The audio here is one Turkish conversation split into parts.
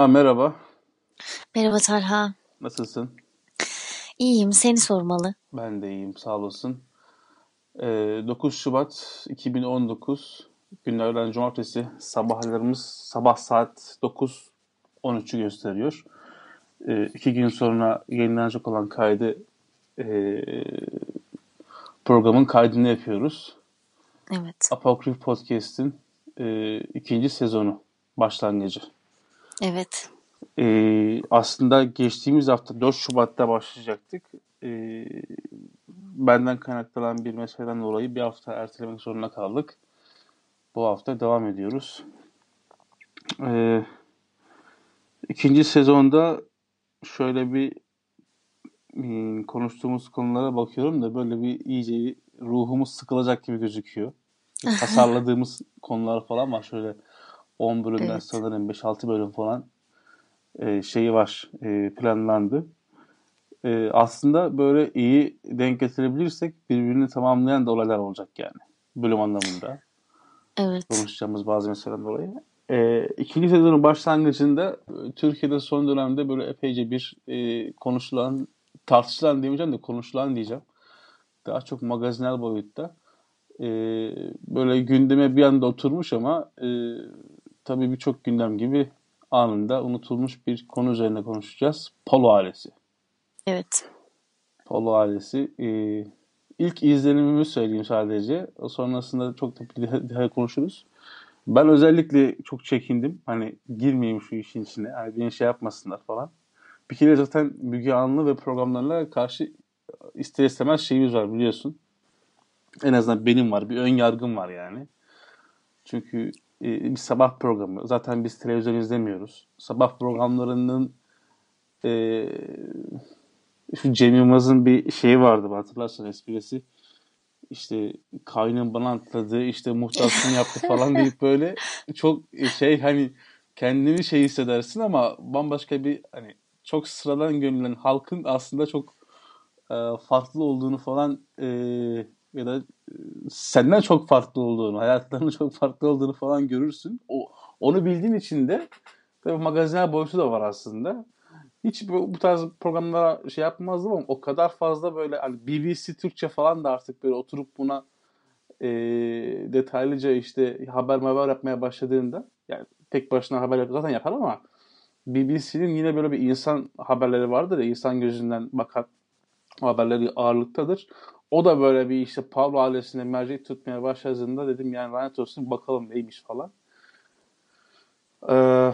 Şeyma merhaba. Merhaba Talha. Nasılsın? İyiyim, seni sormalı. Ben de iyiyim, sağ olasın. Ee, 9 Şubat 2019 günlerden cumartesi sabahlarımız sabah saat 9.13'ü gösteriyor. Ee, iki gün sonra yayınlanacak olan kaydı e, programın kaydını yapıyoruz. Evet. Apokryf Podcast'in e, ikinci sezonu başlangıcı. Evet. Ee, aslında geçtiğimiz hafta 4 Şubat'ta başlayacaktık. Ee, benden kaynaklanan bir meseleden dolayı bir hafta ertelemek zorunda kaldık. Bu hafta devam ediyoruz. Ee, ikinci sezonda şöyle bir hmm, konuştuğumuz konulara bakıyorum da böyle bir iyice ruhumuz sıkılacak gibi gözüküyor. Tasarladığımız konular falan var. Şöyle 10 bölümden Evet. sanırım 5-6 bölüm falan e, şeyi var e, planlandı. E, aslında böyle iyi denk getirebilirsek birbirini tamamlayan da olaylar olacak yani. Bölüm anlamında Evet. konuşacağımız bazı meseleden dolayı. E, ikinci sezonun başlangıcında e, Türkiye'de son dönemde böyle epeyce bir e, konuşulan, tartışılan demeyeceğim de konuşulan diyeceğim. Daha çok magazinel boyutta. E, böyle gündeme bir anda oturmuş ama e, tabii birçok gündem gibi anında unutulmuş bir konu üzerine konuşacağız. Polo ailesi. Evet. Polo ailesi. E, ilk izlenimimi söyleyeyim sadece. Sonrasında çok da daha, daha konuşuruz. Ben özellikle çok çekindim. Hani girmeyeyim şu işin içine. Hani beni şey yapmasınlar falan. Bir kere zaten Müge Anlı ve programlarına karşı ister istemez şeyimiz var biliyorsun. En azından benim var. Bir ön yargım var yani. Çünkü e, bir sabah programı. Zaten biz televizyon izlemiyoruz. Sabah programlarının e, şu Cem Yılmaz'ın bir şeyi vardı hatırlarsan esprisi. İşte kaynım bana atladı, işte muhtarsın yaptı falan deyip böyle çok şey hani kendini şey hissedersin ama bambaşka bir hani çok sıradan görünen halkın aslında çok e, farklı olduğunu falan e, ya da e, senden çok farklı olduğunu, hayatlarının çok farklı olduğunu falan görürsün. O, onu bildiğin için de tabii magazinel boyutu da var aslında. Hiç bu, bu tarz programlara şey yapmazdım ama o kadar fazla böyle hani BBC Türkçe falan da artık böyle oturup buna e, detaylıca işte haber haber yapmaya başladığında yani tek başına haber zaten yapar ama BBC'nin yine böyle bir insan haberleri vardır ya insan gözünden bakan haberleri ağırlıktadır. O da böyle bir işte Pablo ailesine mercek tutmaya başladığında dedim yani lanet olsun bakalım neymiş falan. Ee,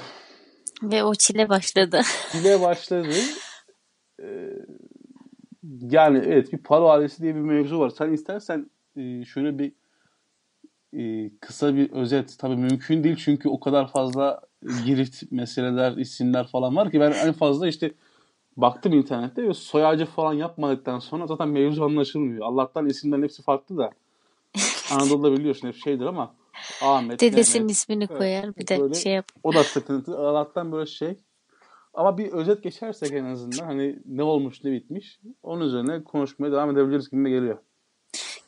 Ve o çile başladı. dile başladı. Ee, yani evet bir paro ailesi diye bir mevzu var. Sen istersen e, şöyle bir e, kısa bir özet. Tabii mümkün değil çünkü o kadar fazla girift meseleler, isimler falan var ki ben en fazla işte baktım internette ve soy ağacı falan yapmadıktan sonra zaten mevzu anlaşılmıyor. Allah'tan isimlerin hepsi farklı da. Anadolu'da biliyorsun hep şeydir ama Ahmet, Dedesinin Mehmet, ismini Evet, koyar bir de böyle şey yap. o da sıkıntı. Allah'tan böyle şey. Ama bir özet geçersek en azından hani ne olmuş ne bitmiş onun üzerine konuşmaya devam edebiliriz gibi geliyor.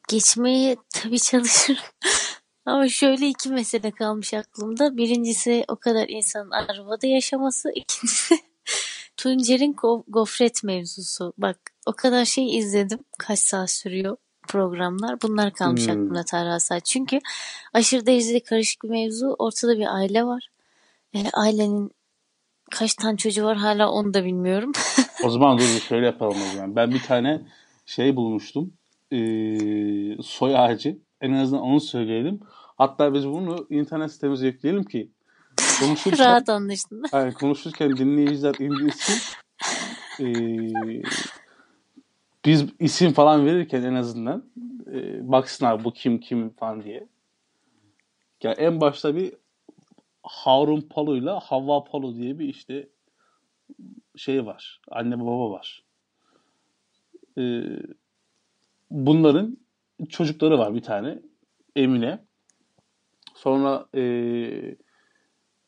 Geçmeye tabii çalışırım. Ama şöyle iki mesele kalmış aklımda. Birincisi o kadar insanın arabada yaşaması. İkincisi Tuncer'in go- gofret mevzusu. Bak o kadar şey izledim. Kaç saat sürüyor programlar. Bunlar kalmış Hmm. aklımda Tarha Saat. Çünkü aşırı derecede karışık bir mevzu. Ortada bir aile var. E, ailenin kaç tane çocuğu var hala onu da bilmiyorum. O zaman dur şöyle yapalım o zaman. Ben bir tane şey bulmuştum. Ee, soy ağacı. En azından onu söyleyelim. Hatta biz bunu internet sitemize yükleyelim ki konuşurken, Rahat anlaştın. yani konuşurken dinleyiciler indirsin. Ee, biz isim falan verirken en azından e, baksınlar bu kim kim falan diye. Ya en başta bir Harun Palo'yla Havva Palo diye bir işte şey var. Anne baba var. Ee, bunların çocukları var bir tane. Emine. Sonra ee,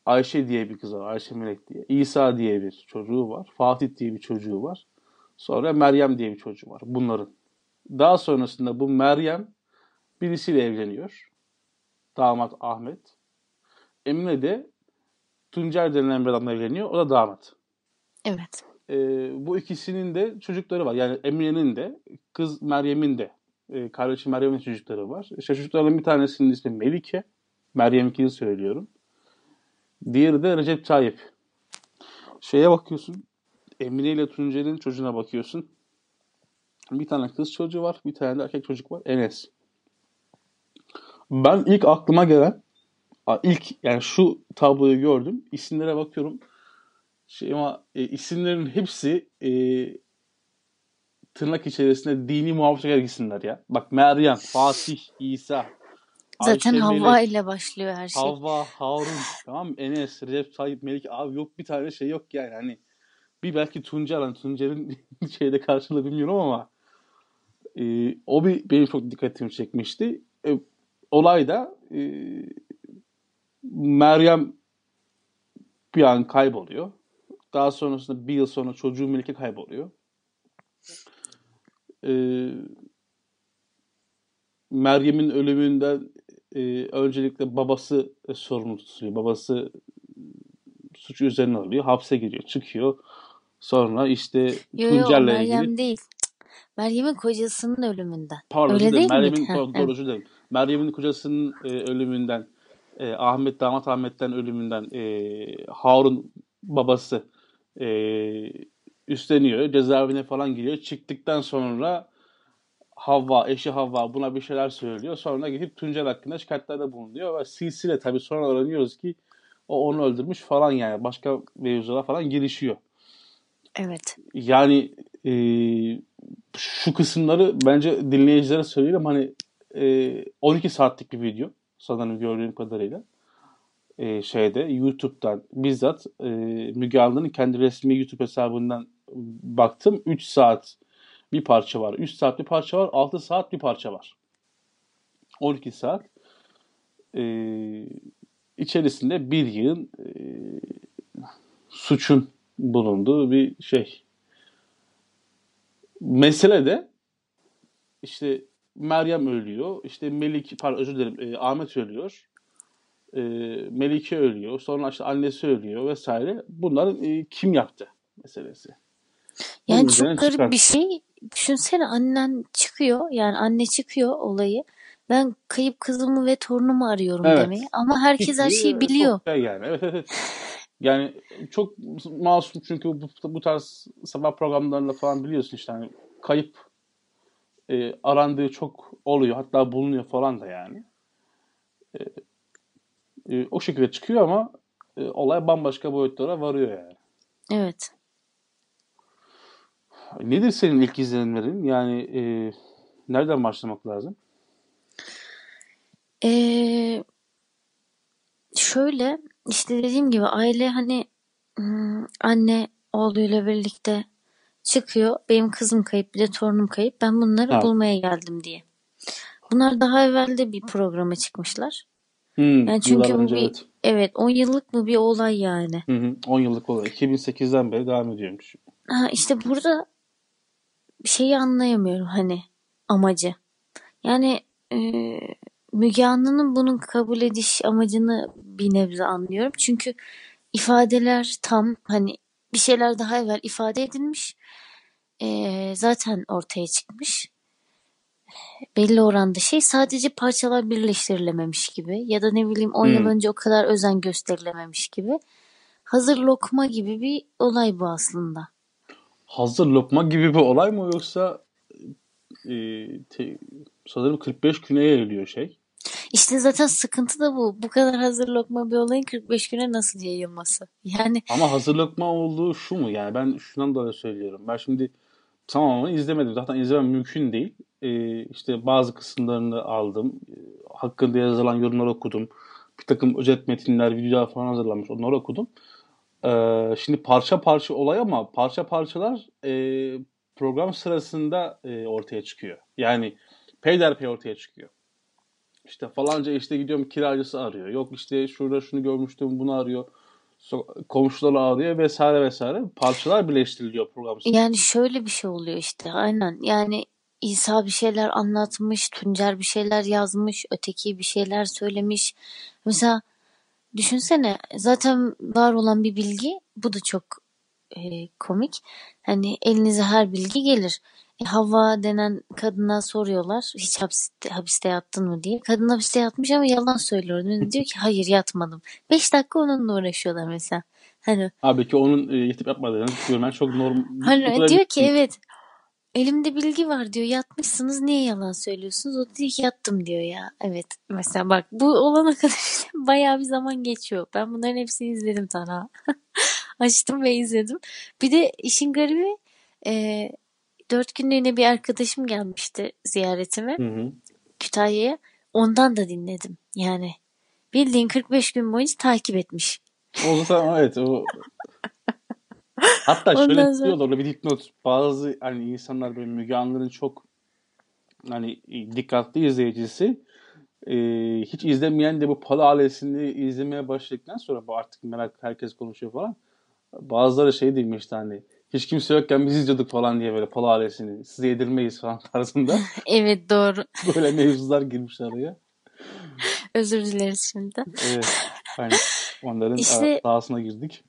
Ayşe diye bir kız var. Ayşe Melek diye. İsa diye bir çocuğu var. Fatih diye bir çocuğu var. Sonra Meryem diye bir çocuğu var. Bunların. Daha sonrasında bu Meryem birisiyle evleniyor. Damat Ahmet. Emine de Tuncer denilen bir adamla evleniyor. O da damat. Evet. E, bu ikisinin de çocukları var. Yani Emine'nin de kız Meryem'in de e, kardeşi Meryem'in çocukları var. İşte çocuklardan bir tanesinin ismi Melike. Meryem ikiyi söylüyorum. Diğeri de Recep Tayyip. Şeye bakıyorsun. Emine ile Tuncer'in çocuğuna bakıyorsun. Bir tane kız çocuğu var. Bir tane de erkek çocuk var. Enes. Ben ilk aklıma gelen ilk yani şu tabloyu gördüm. İsimlere bakıyorum. Şey ama e, isimlerin hepsi e, tırnak içerisinde dini muhafazakar isimler ya. Bak Meryem, Fatih, İsa, Zaten Ayşe, Havva Melek, ile başlıyor her şey. Havva, Harun, tamam mı? Enes, Recep Tayyip, Melik abi yok bir tane şey yok yani hani bir belki Tuncer hani Tuncer'in şeyde karşılığı bilmiyorum ama e, o bir benim çok dikkatimi çekmişti. E, olay da e, Meryem bir an kayboluyor. Daha sonrasında bir yıl sonra çocuğu Melike kayboluyor. Ee, Meryem'in ölümünden e, öncelikle babası e, sorumlu tutuluyor. Babası suçu üzerine alıyor. Hapse giriyor. Çıkıyor. Sonra işte Tuncer'le Meryem ilgili değil. Meryem'in kocasının ölümünden. pardon Öyle değil? Meryem'in Ha, doğru, doğru özür dilerim. Meryem'in kocasının e, ölümünden e, Ahmet damat Ahmet'ten ölümünden e, Harun babası e, üstleniyor. Cezaevine falan giriyor. Çıktıktan sonra Havva, eşi Havva buna bir şeyler söylüyor. Sonra gidip Tuncer hakkında şikayetlerde bulunuyor. Ve silsile tabii sonra öğreniyoruz ki o onu öldürmüş falan yani. Başka mevzulara falan girişiyor. Evet. Yani e, şu kısımları bence dinleyicilere söyleyelim. Hani e, 12 saatlik bir video sanırım gördüğüm kadarıyla. E, şeyde YouTube'dan bizzat e, Müge Anlı'nın kendi resmi YouTube hesabından baktım. 3 saat bir parça var. 3 saat bir parça var. 6 saat bir parça var. 12 saat. E, içerisinde bir yığın e, suçun bulunduğu bir şey. Mesele de işte Meryem ölüyor. İşte Melik, pardon özür dilerim e, Ahmet ölüyor. E, Melike ölüyor. Sonra işte annesi ölüyor vesaire. Bunların e, kim yaptı meselesi. Yani çok garip çıkar. bir şey. Düşünsene annen çıkıyor. Yani anne çıkıyor olayı. Ben kayıp kızımı ve torunumu arıyorum Evet. demeye. Ama herkes her Fikri, şeyi biliyor. Şey yani. Evet, evet, evet. Yani çok masum çünkü bu, bu tarz sabah programlarında falan biliyorsun işte hani kayıp e, arandığı çok oluyor. Hatta bulunuyor falan da yani. E, e, o şekilde çıkıyor ama e, olay bambaşka boyutlara varıyor yani. Evet. Nedir senin ilk izlenimlerin? Yani e, nereden başlamak lazım? Ee, şöyle işte dediğim gibi aile hani anne oğluyla birlikte çıkıyor. Benim kızım kayıp bir de torunum kayıp. Ben bunları Evet. bulmaya geldim diye. Bunlar daha evvel de bir programa çıkmışlar. Hmm, Yani çünkü önce bir evet. evet 10 yıllık mı bir olay yani. Hı hı, 10 yıllık olay. 2008'den beri devam ediyormuş. Ha, işte burada bir şeyi anlayamıyorum hani amacı. Yani e, Müge Anlı'nın bunun kabul ediş amacını bir nebze anlıyorum. Çünkü ifadeler tam hani bir şeyler daha evvel ifade edilmiş. E, zaten ortaya çıkmış. Belli oranda şey sadece parçalar birleştirilememiş gibi ya da ne bileyim 10 yıl Hmm. önce o kadar özen gösterilememiş gibi. Hazır lokma gibi bir olay bu aslında. Hazır lokma gibi bir olay mı yoksa e, te- sanırım 45 güne yayılıyor şey. İşte zaten sıkıntı da bu. Bu kadar hazır lokma bir olayın 45 güne nasıl yayılması? Yani Ama hazır lokma olduğu şu mu? Yani ben şundan dolayı söylüyorum. Ben şimdi tamamını izlemedim. Zaten izlemem mümkün değil. E, işte bazı kısımlarını aldım. E, hakkında yazılan yorumları okudum. Bir takım özet metinler, videolar falan hazırlanmış. Onları okudum. E, şimdi parça parça olay ama parça parçalar e, program sırasında e, ortaya çıkıyor. Yani peyderpey ortaya çıkıyor. İşte falanca işte gidiyorum kiracısı arıyor. Yok işte şurada şunu görmüştüm bunu arıyor. Komşuları arıyor vesaire vesaire. Parçalar birleştiriliyor program sırasında. yani şöyle bir şey oluyor işte aynen. Yani İsa bir şeyler anlatmış, Tuncer bir şeyler yazmış, öteki bir şeyler söylemiş. Mesela düşünsene zaten var olan bir bilgi bu da çok e, komik. Hani elinize her bilgi gelir. E, Havva denen kadına soruyorlar hiç hapiste, hapiste yattın mı diye. Kadın hapiste yatmış ama yalan söylüyor. Dönüp diyor ki hayır yatmadım. 5 dakika onunla uğraşıyorlar mesela. Hani Abi ki onun e, yetip yapmadığını görmen çok normal. Hani diyor ki evet elimde bilgi var diyor yatmışsınız niye yalan söylüyorsunuz? O diyor ki yattım diyor ya. Evet mesela bak bu olana kadar bayağı bir zaman geçiyor. Ben bunların hepsini izledim sana. Açtım ve izledim. Bir de işin garibi e, dört günlüğüne bir arkadaşım gelmişti ziyaretime Hı hı. Kütahya'ya. Ondan da dinledim yani. Bildiğin 45 gün boyunca takip etmiş. O zaman evet o Hatta şöyle Ondan sonra- diyorlar bir dipnot. Bazı hani insanlar böyle Müge Anlı'nın çok hani dikkatli izleyicisi e, hiç izlemeyen de bu Pala ailesini izlemeye başladıktan sonra bu artık merak herkes konuşuyor falan. Bazıları şey demişti hani hiç kimse yokken biz izliyorduk falan diye böyle Pala ailesini size yedirmeyiz falan tarzında Evet doğru. böyle mevzular girmiş araya. Özür dileriz şimdi. Evet. Hani onların İşte- sahasına girdik.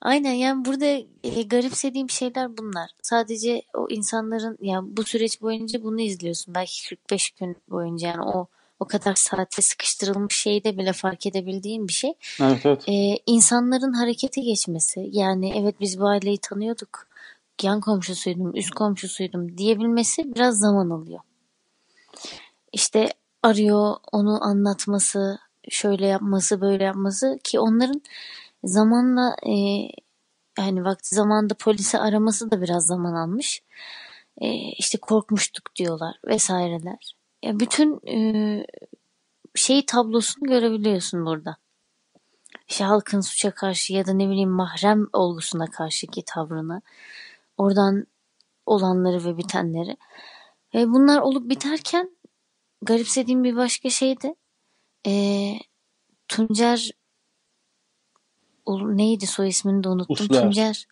Aynen yani burada e, garipsediğim şeyler bunlar. Sadece o insanların yani bu süreç boyunca bunu izliyorsun. Belki 45 gün boyunca yani o o kadar saate sıkıştırılmış şeyde bile fark edebildiğim bir şey. Evet evet. Ee, insanların harekete geçmesi. Yani evet biz bu aileyi tanıyorduk. Yan komşusuydum, üst komşusuydum diyebilmesi biraz zaman alıyor. İşte arıyor, onu anlatması, şöyle yapması, böyle yapması ki onların zamanla e, yani vakti zamanında polisi araması da biraz zaman almış. E, işte korkmuştuk diyorlar vesaireler. Ya bütün e, şey tablosunu görebiliyorsun burada. İşte halkın suça karşı ya da ne bileyim mahrem olgusuna karşıki tavrını. Oradan olanları ve bitenleri. Ve bunlar olup biterken garipsediğim bir başka şey de e, Tuncer neydi soy ismini de unuttum. Usluer. Tuncer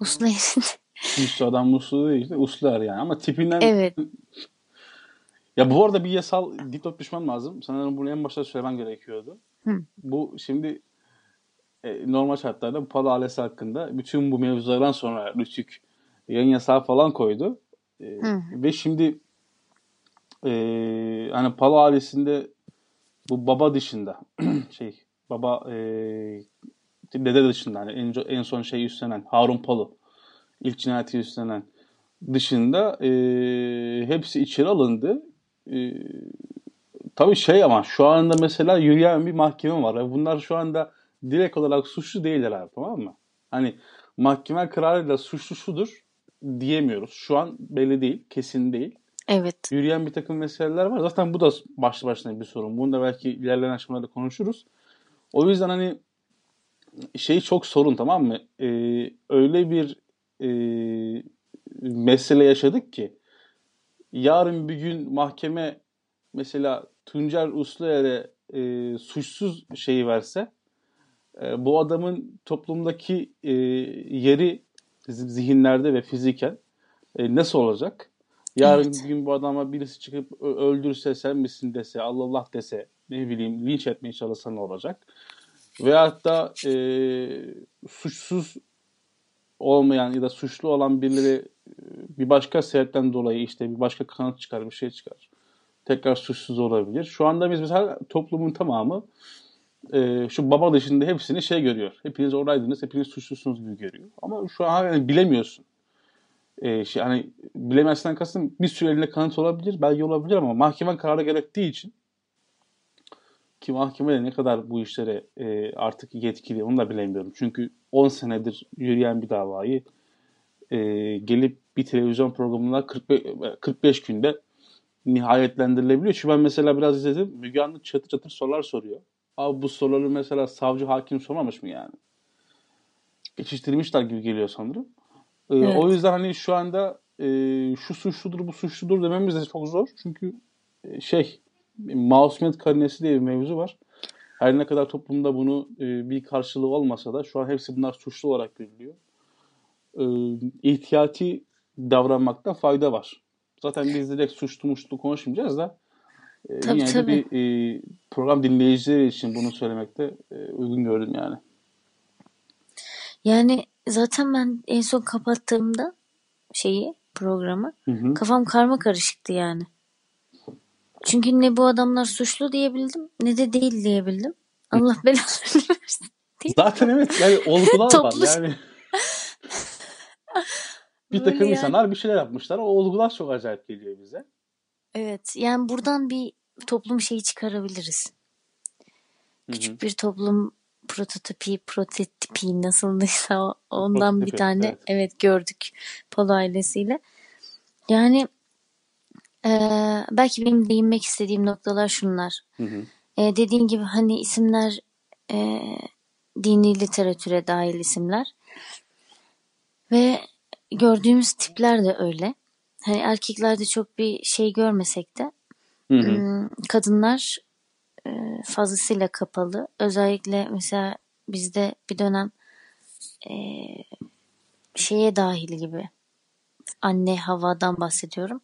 Usluer'in Muslu adam muslu değil de uslar yani ama tipinden evet Ya bu arada bir yasal dipnot düşman lazım. Sanırım bunu en başta söylemem gerekiyordu. Hı. Bu şimdi e, normal şartlarda bu Palo ailesi hakkında bütün bu mevzulardan sonra Rütük yayın yasağı falan koydu. E, Hı. ve şimdi e, hani Palo ailesinde bu baba dışında şey baba e, dede dışında hani en, en son şey üstlenen Harun Palo ilk cinayeti üstlenen dışında e, hepsi içeri alındı. E, tabii şey ama şu anda mesela yürüyen bir mahkeme var. Bunlar şu anda direkt olarak suçlu değiller abi tamam mı? Hani mahkeme kararıyla suçlu şudur diyemiyoruz. Şu an belli değil, kesin değil. evet Yürüyen bir takım meseleler var. Zaten bu da başlı başına bir sorun. Bunu da belki ilerleyen aşamalarda konuşuruz. O yüzden hani şey çok sorun tamam mı? Ee, öyle bir e, mesele yaşadık ki yarın bir gün mahkeme mesela Tuncer Usluer'e e, suçsuz şeyi verse e, bu adamın toplumdaki e, yeri zihinlerde ve fiziken e, nasıl olacak? Yarın Evet. bir gün bu adama birisi çıkıp öldürse sen misin dese Allah Allah dese ne bileyim linç etmeye çalışsa ne olacak? Veyahut da e, suçsuz olmayan ya da suçlu olan birileri bir başka sebepten dolayı işte bir başka kanıt çıkar, bir şey çıkar. Tekrar suçsuz olabilir. Şu anda biz mesela toplumun tamamı e, şu baba dışında hepsini şey görüyor. Hepiniz oradaydınız, hepiniz suçlusunuz gibi görüyor. Ama şu an hani bilemiyorsun. E, şey, hani bilemezsen kastım bir sürü elinde kanıt olabilir, belge olabilir ama mahkeme kararı gerektiği için ki mahkeme de ne kadar bu işlere e, artık yetkili onu da bilemiyorum. Çünkü 10 senedir yürüyen bir davayı e, gelip bir televizyon programında 45, 45 günde nihayetlendirilebiliyor. Çünkü ben mesela biraz izledim. Müge Anlı çatır çatır sorular soruyor. Abi bu soruları mesela savcı hakim sormamış mı yani? Geçiştirmişler gibi geliyor sanırım. E, Evet. O yüzden hani şu anda e, şu suçludur bu suçludur dememiz de çok zor. Çünkü e, şey masumiyet karinesi diye bir mevzu var. Her ne kadar toplumda bunu e, bir karşılığı olmasa da şu an hepsi bunlar suçlu olarak görülüyor. E, ihtiyati davranmakta fayda var. Zaten biz direkt suçlu muşlu konuşmayacağız da e, Tabii, de tabii. bir e, program dinleyicileri için bunu söylemekte e, uygun gördüm yani. Yani zaten ben en son kapattığımda şeyi programı Hı hı. kafam karma karışıktı yani. Çünkü ne bu adamlar suçlu diyebildim ne de değil diyebildim. Allah belalarını versin. Zaten evet yani olgular var Toplu- yani. bir Böyle takım yani. insanlar bir şeyler yapmışlar. O olgular çok acayip geliyor bize. Evet yani buradan bir toplum şeyi çıkarabiliriz. Küçük bir toplum prototipi, prototipi nasıldıysa ondan bir Prototipi, tane evet. evet. gördük Polo ailesiyle. Yani eee, belki benim değinmek istediğim noktalar şunlar. Hı hı. E, dediğim gibi hani isimler e, dini literatüre dahil isimler ve gördüğümüz tipler de öyle. Hani erkeklerde çok bir şey görmesek de Hı hı. hmm, kadınlar e, fazlasıyla kapalı. Özellikle mesela bizde bir dönem e, şeye dahil gibi anne havadan bahsediyorum.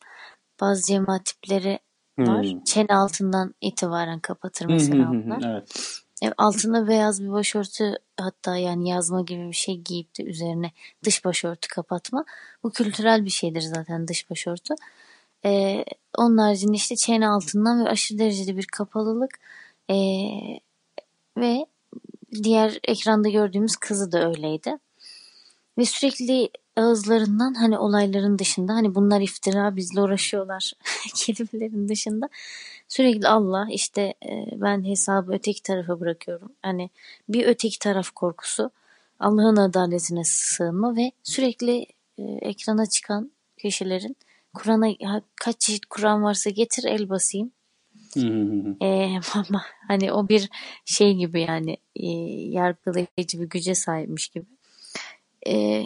Bazı cemaat tipleri var. Hmm. Çene altından itibaren kapatır mesela onlar. Evet. E, altına beyaz bir başörtü hatta yani yazma gibi bir şey giyip de üzerine dış başörtü kapatma. Bu kültürel bir şeydir zaten dış başörtü. E, onun haricinde işte çene altından ve aşırı derecede bir kapalılık e, ve diğer ekranda gördüğümüz kızı da öyleydi. Ve sürekli ağızlarından hani olayların dışında hani bunlar iftira bizle uğraşıyorlar kelimelerin dışında sürekli Allah işte e, ben hesabı öteki tarafa bırakıyorum. Hani bir öteki taraf korkusu Allah'ın adaletine sığınma ve sürekli e, ekrana çıkan kişilerin Kur'an'a kaç çeşit Kur'an varsa getir el basayım. Hı hı hı hı. E, ama hani o bir şey gibi yani e, yargılayıcı bir güce sahipmiş gibi. E,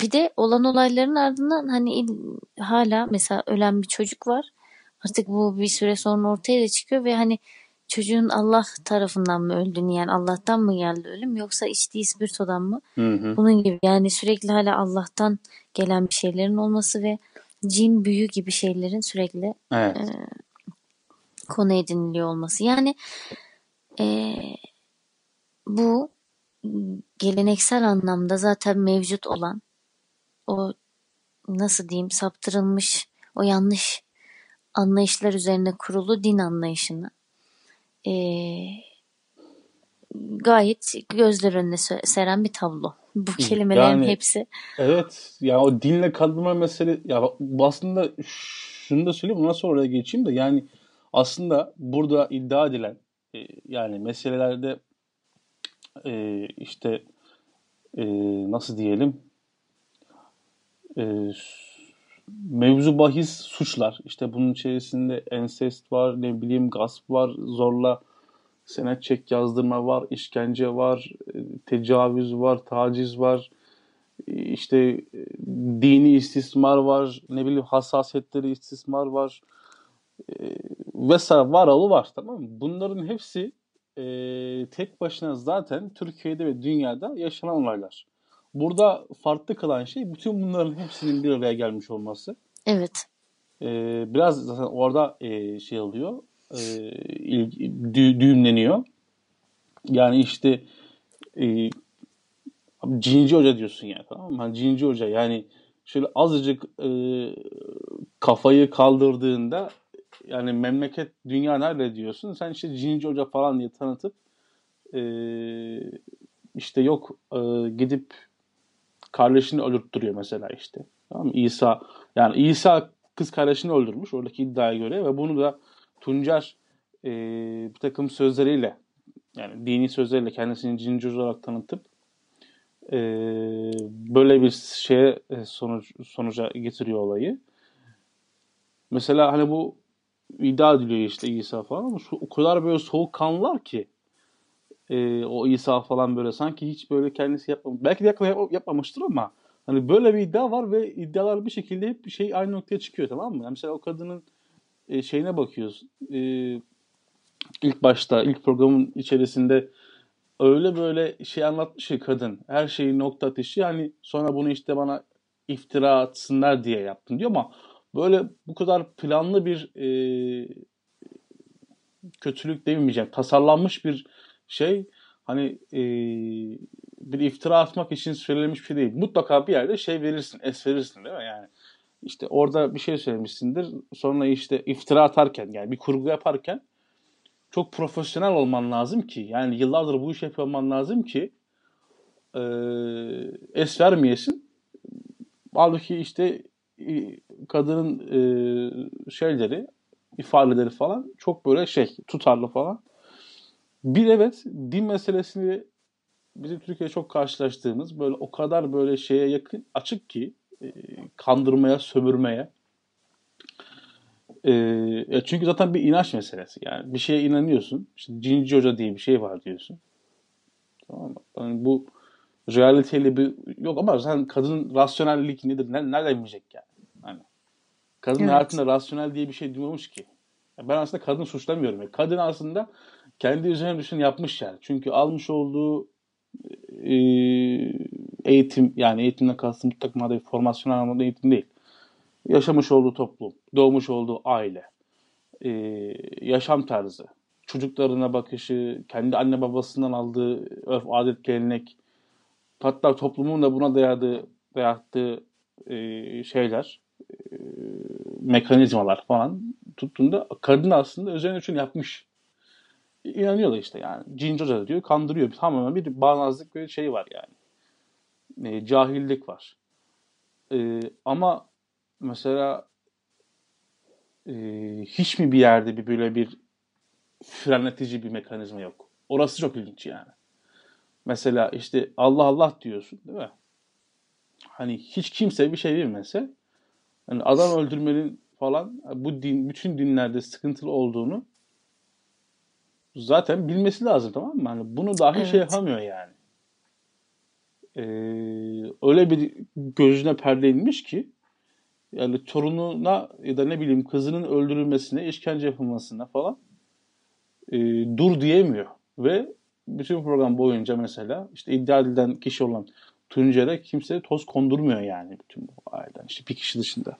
bir de olan olayların ardından hani il- hala mesela ölen bir çocuk var. Artık bu bir süre sonra ortaya da çıkıyor ve hani çocuğun Allah tarafından mı öldüğünü yani Allah'tan mı geldi ölüm yoksa içtiği ispirtodan mı? Hı hı. Bunun gibi yani sürekli hala Allah'tan gelen bir şeylerin olması ve cin büyü gibi şeylerin sürekli Evet. konu ediniliyor olması. Yani eee, bu geleneksel anlamda zaten mevcut olan o nasıl diyeyim saptırılmış o yanlış anlayışlar üzerine kurulu din anlayışını eee, gayet gözler önüne seren bir tablo. Bu kelimelerin Yani- hepsi. Evet. Ya o dinle kandırma mesele ya aslında şunu da söyleyeyim ondan sonra oraya geçeyim de yani aslında burada iddia edilen e, yani meselelerde e, işte e, nasıl diyelim e, mevzu bahis suçlar işte bunun içerisinde ensest var ne bileyim gasp var zorla senet çek yazdırma var işkence var e, tecavüz var taciz var işte e, dini istismar var, ne bileyim hassasiyetleri istismar var e, vesaire var oğlu var tamam mı? Bunların hepsi e, tek başına zaten Türkiye'de ve dünyada yaşanan olaylar. Burada farklı kılan şey bütün bunların hepsinin bir araya gelmiş olması. Evet. E, biraz zaten orada e, şey oluyor, e, dü- düğümleniyor. Yani işte e, Cinci Hoca diyorsun yani tamam mı? Hani Cinci Hoca yani şöyle azıcık e, kafayı kaldırdığında yani memleket dünya nerede diyorsun? Sen işte Cinci Hoca falan diye tanıtıp e, işte yok e, gidip kardeşini öldürttürüyor mesela işte. Tamam mı? İsa yani İsa kız kardeşini öldürmüş oradaki iddiaya göre ve bunu da Tuncer e, bir takım sözleriyle yani dini sözleriyle kendisini cinci olarak tanıtıp e, böyle bir şeye e, sonuç sonuca getiriyor olayı. Mesela hani bu iddia ediliyor işte İsa falan ama şu, o kadar böyle soğukkanlılar ki e, o İsa falan böyle sanki hiç böyle kendisi yapmamış. Belki de yakın yap- yapmamıştır ama hani böyle bir iddia var ve iddialar bir şekilde hep şey aynı noktaya çıkıyor tamam mı? Yani mesela o kadının e, şeyine bakıyoruz. E, ilk başta ilk programın içerisinde öyle böyle şey anlatmış ki kadın. Her şeyi nokta atışı yani sonra bunu işte bana iftira atsınlar diye yaptım diyor ama böyle bu kadar planlı bir e, kötülük demeyeceğim. Tasarlanmış bir şey hani e, bir iftira atmak için söylenmiş bir şey değil. Mutlaka bir yerde şey verirsin, es verirsin değil mi? Yani işte orada bir şey söylemişsindir. Sonra işte iftira atarken yani bir kurgu yaparken çok profesyonel olman lazım ki yani yıllardır bu işi yapıyor olman lazım ki e, es vermeyesin. Halbuki işte kadının e, şeyleri ifadeleri falan çok böyle şey tutarlı falan. Bir evet din meselesini bizim Türkiye'de çok karşılaştığımız böyle o kadar böyle şeye yakın açık ki e, kandırmaya, sömürmeye. E, çünkü zaten bir inanç meselesi. Yani bir şeye inanıyorsun. İşte cinci hoca diye bir şey var diyorsun. Tamam mı? Yani bu realiteyle bir yok ama sen kadının rasyonellik nedir? Nereden bilecek yani? Kadın evet. hayatında rasyonel diye bir şey duymamış ki. Ben aslında kadın suçlamıyorum. Yani kadın aslında kendi üzerine düşün yapmış yani. Çünkü almış olduğu e, eğitim yani eğitimden kastım mutlaka manada formasyon anlamında eğitim değil. Yaşamış olduğu toplum, doğmuş olduğu aile, e, yaşam tarzı, çocuklarına bakışı, kendi anne babasından aldığı örf, adet, gelenek, hatta toplumun da buna dayadığı, dayattığı e, şeyler, e, mekanizmalar falan tuttuğunda kadın aslında üzerine için yapmış. İnanıyorlar işte yani. Cinci Hoca diyor kandırıyor. Tamamen bir bağnazlık bir şey var yani. E, cahillik var. E, ama mesela e, hiç mi bir yerde bir böyle bir frenletici bir mekanizma yok? Orası çok ilginç yani. Mesela işte Allah Allah diyorsun değil mi? Hani hiç kimse bir şey bilmese hani adam öldürmenin falan bu din bütün dinlerde sıkıntılı olduğunu zaten bilmesi lazım tamam mı? Hani bunu dahi şey evet. şey yapamıyor yani. Ee, öyle bir gözüne perde inmiş ki yani torununa ya da ne bileyim kızının öldürülmesine, işkence yapılmasına falan e, dur diyemiyor. Ve bütün program boyunca mesela işte iddia edilen kişi olan Tuncer'e kimse toz kondurmuyor yani bütün bu aileden. işte bir kişi dışında.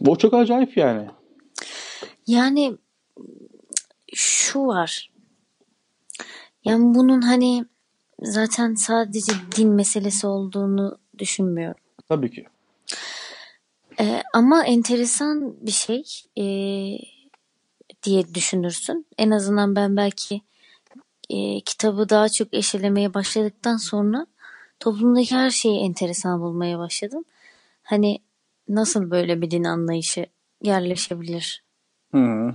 Bu çok acayip yani. Yani şu var. Yani bunun hani zaten sadece din meselesi olduğunu düşünmüyorum. Tabii ki. Ee, ama enteresan bir şey e, diye düşünürsün. En azından ben belki e, kitabı daha çok eşelemeye başladıktan sonra toplumdaki her şeyi enteresan bulmaya başladım. Hani nasıl böyle bir din anlayışı yerleşebilir Hı.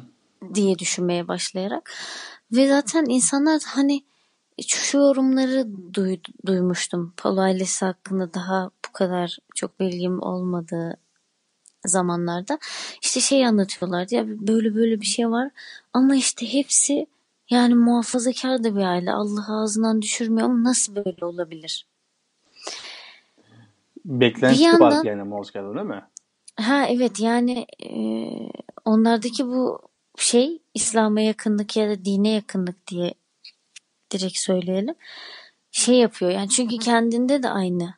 diye düşünmeye başlayarak ve zaten insanlar hani şu yorumları duy, duymuştum. Palo ailesi hakkında daha bu kadar çok bilgim olmadığı zamanlarda işte şey anlatıyorlardı ya böyle böyle bir şey var ama işte hepsi yani muhafazakar da bir aile Allah ağzından düşürmüyor ama nasıl böyle olabilir? Beklenti yandan, var yani Moskova'da değil mi? Ha evet yani e, onlardaki bu şey İslam'a yakınlık ya da dine yakınlık diye direkt söyleyelim. Şey yapıyor yani çünkü kendinde de aynı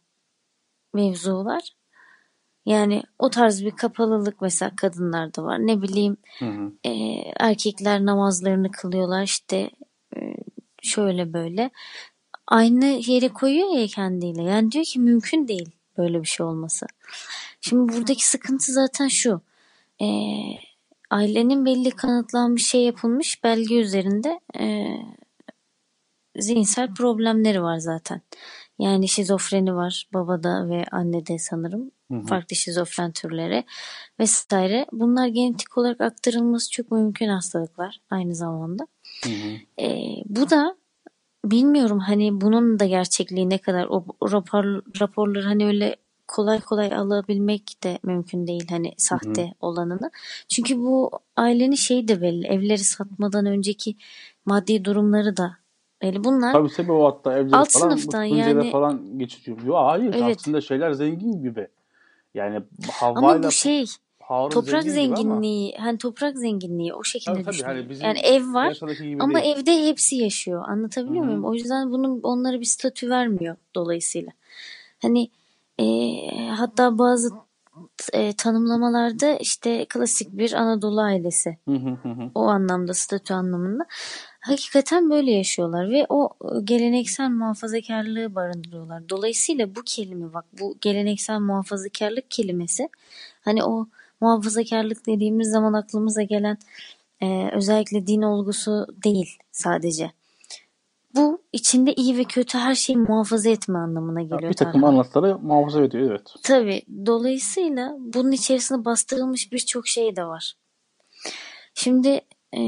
mevzu var. Yani o tarz bir kapalılık mesela kadınlarda var. Ne bileyim hı hı. E, erkekler namazlarını kılıyorlar işte e, şöyle böyle. Aynı yere koyuyor ya kendiyle. Yani diyor ki mümkün değil böyle bir şey olması. Şimdi buradaki sıkıntı zaten şu. E, ailenin belli kanıtlanmış şey yapılmış belge üzerinde e, zihinsel problemleri var zaten. Yani şizofreni var babada ve annede sanırım. Hı hı. Farklı şizofren türleri vesaire. Bunlar genetik olarak aktarılması çok mümkün hastalıklar aynı zamanda. Hı hı. E, bu da bilmiyorum hani bunun da gerçekliği ne kadar o rapor, raporları hani öyle kolay kolay alabilmek de mümkün değil hani sahte Hı-hı. olanını. Çünkü bu ailenin şeyi de belli. Evleri satmadan önceki maddi durumları da belli. Bunlar Tabii tabii o hatta evleri alt falan sınıftan yani falan geçiyor. Yok hayır evet. aslında şeyler zengin gibi. Yani Havva'yla Ama bu şey Harun toprak zengin zenginliği hani toprak zenginliği o şekilde tabii, hani bizim yani ev var ama değil. evde hepsi yaşıyor anlatabiliyor Hı-hı. muyum? O yüzden bunun onlara bir statü vermiyor dolayısıyla. Hani e, hatta bazı e, tanımlamalarda işte klasik bir Anadolu ailesi. Hı hı. O anlamda statü anlamında. Hakikaten böyle yaşıyorlar ve o geleneksel muhafazakarlığı barındırıyorlar. Dolayısıyla bu kelime bak bu geleneksel muhafazakarlık kelimesi hani o muhafazakarlık dediğimiz zaman aklımıza gelen e, özellikle din olgusu değil sadece. Bu içinde iyi ve kötü her şeyi muhafaza etme anlamına geliyor. Bir takım anlatıları muhafaza ediyor evet. Tabii. Dolayısıyla bunun içerisinde bastırılmış birçok şey de var. Şimdi e,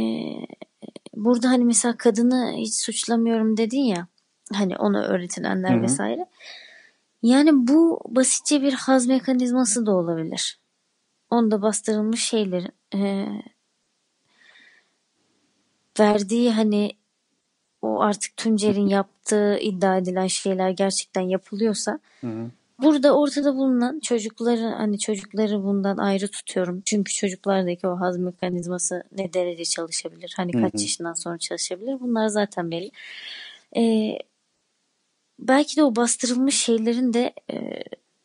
burada hani mesela kadını hiç suçlamıyorum dedin ya. Hani onu öğretilenler Hı hı. vesaire. Yani bu basitçe bir haz mekanizması da olabilir. Onda bastırılmış şeylerin e, verdiği hani o artık Tuncer'in yaptığı iddia edilen şeyler gerçekten yapılıyorsa Hı hı. Burada ortada bulunan çocukları hani çocukları bundan ayrı tutuyorum. Çünkü çocuklardaki o haz mekanizması ne derece çalışabilir? Hani kaç hı. yaşından sonra çalışabilir? Bunlar zaten belli. Ee, belki de o bastırılmış şeylerin de e,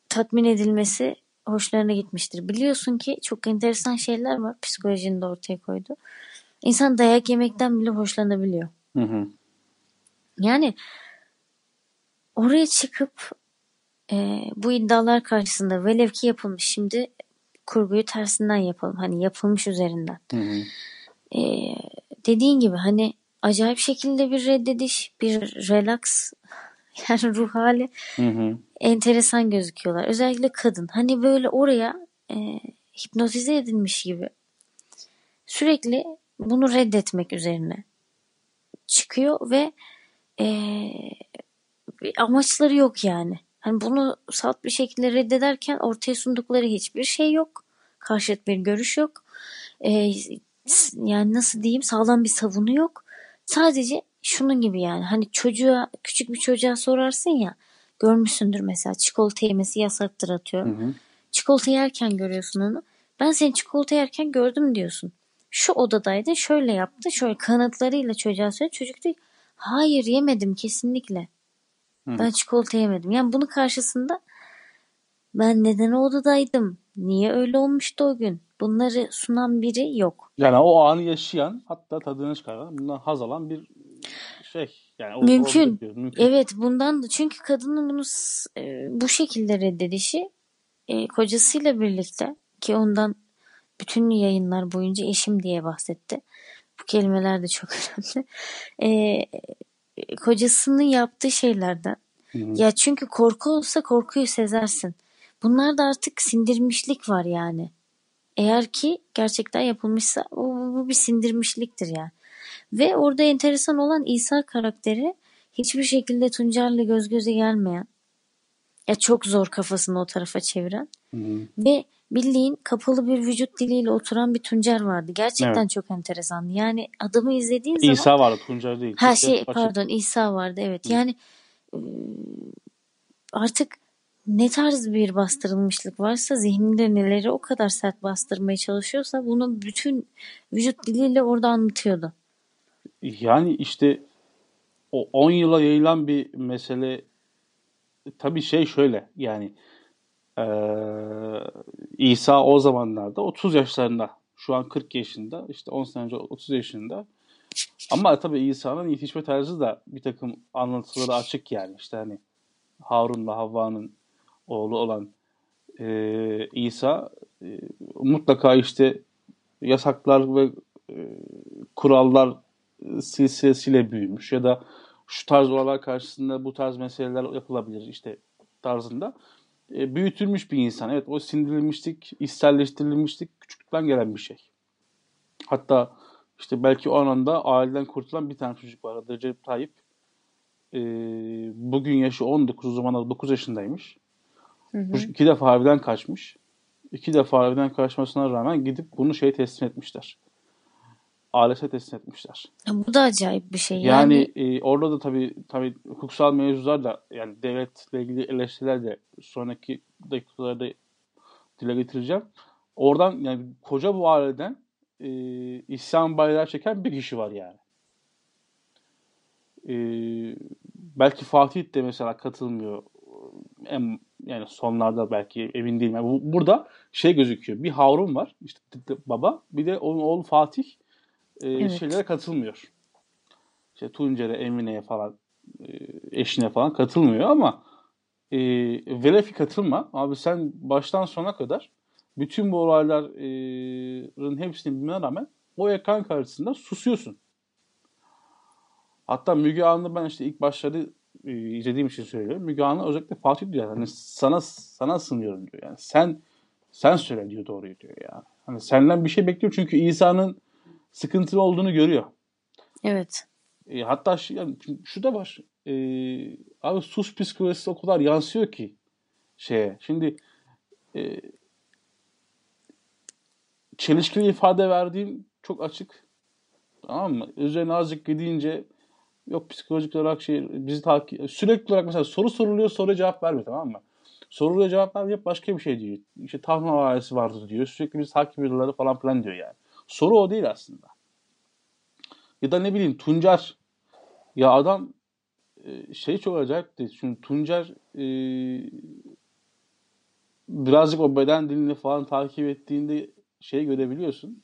tatmin edilmesi hoşlarına gitmiştir. Biliyorsun ki çok enteresan şeyler var psikolojinin de ortaya koydu. İnsan dayak yemekten bile hoşlanabiliyor. Hı hı. Yani oraya çıkıp bu iddialar karşısında velev ki yapılmış şimdi kurguyu tersinden yapalım. Hani yapılmış üzerinden. Hı hı. E, dediğin gibi hani acayip şekilde bir reddediş, bir relax yani ruh hali Hı hı. enteresan gözüküyorlar. Özellikle kadın. Hani böyle oraya e, hipnotize edilmiş gibi sürekli bunu reddetmek üzerine çıkıyor ve e, amaçları yok yani. Hani bunu salt bir şekilde reddederken ortaya sundukları hiçbir şey yok. Karşıt bir görüş yok. E, s- yani nasıl diyeyim sağlam bir savunu yok. Sadece şunun gibi yani hani çocuğa küçük bir çocuğa sorarsın ya görmüşsündür mesela çikolata yemesi yasaktır Hı hı. Çikolata yerken görüyorsun onu. Ben seni çikolata yerken gördüm diyorsun. Şu odadaydı şöyle yaptı şöyle kanıtlarıyla çocuğa söyle. Çocuk diyor hayır yemedim kesinlikle. Hı. Ben çikolata yemedim. Yani bunun karşısında ben neden o odadaydım? Niye öyle olmuştu o gün? Bunları sunan biri yok. Yani o anı yaşayan hatta tadını çıkaran bundan haz alan bir şey. Yani o- Mümkün. diyorum, Mümkün. Evet bundan da çünkü kadının bunu e, bu şekilde reddedişi e, kocasıyla birlikte ki ondan bütün yayınlar boyunca eşim diye bahsetti. Bu kelimeler de çok önemli. E, kocasının yaptığı şeylerden. Hı hı. Ya çünkü korku olsa korkuyu sezersin. Bunlarda artık sindirmişlik var yani. Eğer ki gerçekten yapılmışsa bu, bu- bir sindirmişliktir yani. Ve orada enteresan olan İsa karakteri hiçbir şekilde Tuncer'le göz göze gelmeyen, ya çok zor kafasını o tarafa çeviren Hı hı. ve bildiğin kapalı bir vücut diliyle oturan bir Tuncer vardı. Gerçekten Evet. çok enteresan. Yani adamı izlediğin zaman İsa vardı Tuncer değil. Ha şey açık. pardon İsa vardı evet. Hı. Yani e, artık ne tarz bir bastırılmışlık varsa zihninde neleri o kadar sert bastırmaya çalışıyorsa bunu bütün vücut diliyle orada anlatıyordu. Yani işte o 10 yıla yayılan bir mesele tabii şey şöyle yani eee, İsa o zamanlarda 30 yaşlarında şu an 40 yaşında işte 10 sene önce 30 yaşında. Ama tabii İsa'nın yetişme tarzı da bir takım anlatıları açık yani. İşte hani Harun'la Havva'nın oğlu olan eee, İsa eee, mutlaka işte yasaklar ve eee, kurallar e, silsilesiyle büyümüş ya da şu tarz olaylar karşısında bu tarz meseleler yapılabilir işte tarzında e, büyütülmüş bir insan. Evet o sindirilmişlik, içselleştirilmişlik küçüklükten gelen bir şey. Hatta işte belki o anında aileden kurtulan bir tane çocuk var. Adı Recep Tayyip. E, bugün yaşı 19, o zamanlar 9 yaşındaymış. Hı hı. İki defa evden kaçmış. İki defa evden kaçmasına rağmen gidip bunu şey teslim etmişler. Ailesine teslim etmişler. Bu da acayip bir şey. Yani, Yani, e, orada da tabii tabii hukuksal mevzular da yani devletle ilgili eleştiriler de sonraki dakikalarda dile getireceğim. Oradan yani koca bu aileden e, isyan bayrağı çeken bir kişi var yani. E, belki Fatih de mesela katılmıyor en Yani sonlarda belki emin değilim. Yani bu, burada şey gözüküyor. Bir Harun var. işte baba. Bir de onun oğlu Fatih e, evet. şeylere katılmıyor. İşte Tuncer'e, Emine'ye falan e, eşine falan katılmıyor ama e, velev ki katılma. Abi sen baştan sona kadar bütün bu olayların hepsini bilmene rağmen o ekran karşısında susuyorsun. Hatta Müge Anlı ben işte ilk başları e, izlediğim için söylüyorum. Müge Anlı özellikle Fatih diyor. Hani sana sana sınıyorum diyor. Yani sen sen söyle diyor doğruyu diyor ya. Hani senden bir şey bekliyor çünkü İsa'nın sıkıntılı olduğunu görüyor. Evet. E, hatta şu, yani, şu da var. E, abi sus psikolojisi o kadar yansıyor ki şeye. Şimdi e, çelişkili ifade verdiğim çok açık. Tamam mı? Üzerine azıcık gidince yok psikolojik olarak şey bizi takip sürekli olarak mesela soru soruluyor soruya cevap vermiyor tamam mı? Soruya cevap vermiyor başka bir şey diyor. İşte tahmin havalesi vardı diyor. Sürekli bizi takip ediyorlar falan filan diyor yani. Soru o değil aslında. Ya da ne bileyim Tuncer ya adam e, şey çok acayipti. Çünkü Tuncer e, birazcık o beden dilini falan takip ettiğinde şey görebiliyorsun.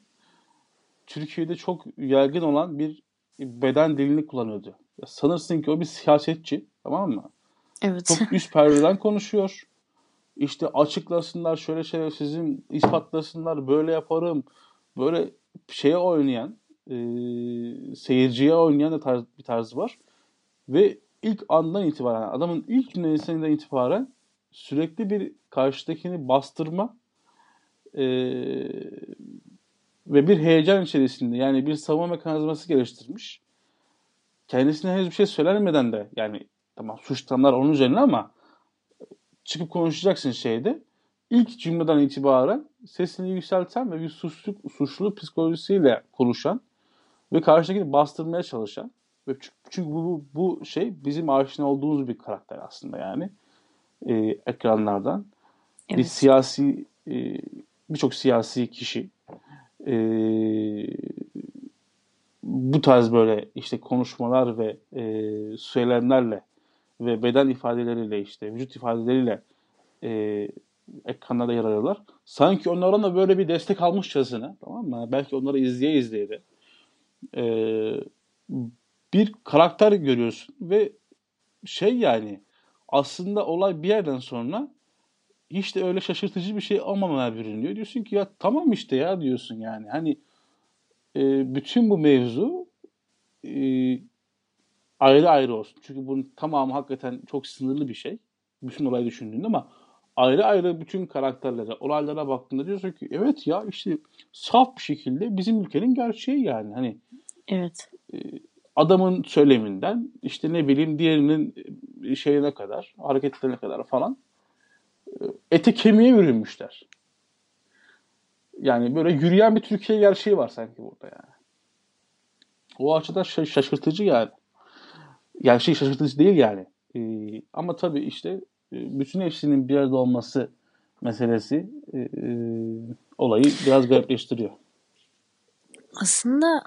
Türkiye'de çok yaygın olan bir beden dilini kullanıyordu. Ya sanırsın ki o bir siyasetçi tamam mı? Evet. Çok üst perdeden konuşuyor. İşte açıklasınlar şöyle şeyler sizin ispatlasınlar böyle yaparım. Böyle şeye oynayan e, seyirciye oynayan da tarz, bir tarzı var. Ve ilk andan itibaren adamın ilk cümlesinden itibaren sürekli bir karşıdakini bastırma e, ve bir heyecan içerisinde yani bir savunma mekanizması geliştirmiş. Kendisine henüz bir şey söylenmeden de yani tamam suçlanlar onun üzerine ama çıkıp konuşacaksın şeyde ilk cümleden itibaren sesini yükselten ve bir suçlu, suçlu psikolojisiyle konuşan ve karşıdakini bastırmaya çalışan ve çünkü bu, bu şey bizim aşina olduğumuz bir karakter aslında yani e, ekranlardan evet. bir siyasi e, birçok siyasi kişi e, bu tarz böyle işte konuşmalar ve e, söylemlerle ve beden ifadeleriyle işte vücut ifadeleriyle e, ekranlarda yer alıyorlar. Sanki onlardan da böyle bir destek almışçasına tamam mı? Belki onları izleye izleye de e, bir karakter görüyorsun ve şey yani aslında olay bir yerden sonra hiç de öyle şaşırtıcı bir şey olmamaya bürünüyor. Diyorsun ki ya tamam işte ya diyorsun yani. Hani e, bütün bu mevzu e, ayrı ayrı olsun. Çünkü bunun tamamı hakikaten çok sınırlı bir şey. Bütün olayı düşündüğünde ama ayrı ayrı bütün karakterlere, olaylara baktığında diyorsun ki evet ya işte saf bir şekilde bizim ülkenin gerçeği yani. Hani Evet. E, adamın söyleminden işte ne bileyim diğerinin şeyine kadar, hareketlerine kadar falan e, ete kemiğe bürünmüşler. Yani böyle yürüyen bir Türkiye gerçeği var sanki burada yani. O açıdan şaşırtıcı yani. Yani şey şaşırtıcı değil yani. Ee, ama tabii işte e, bütün hepsinin bir arada olması meselesi e, e, olayı biraz garipleştiriyor. Aslında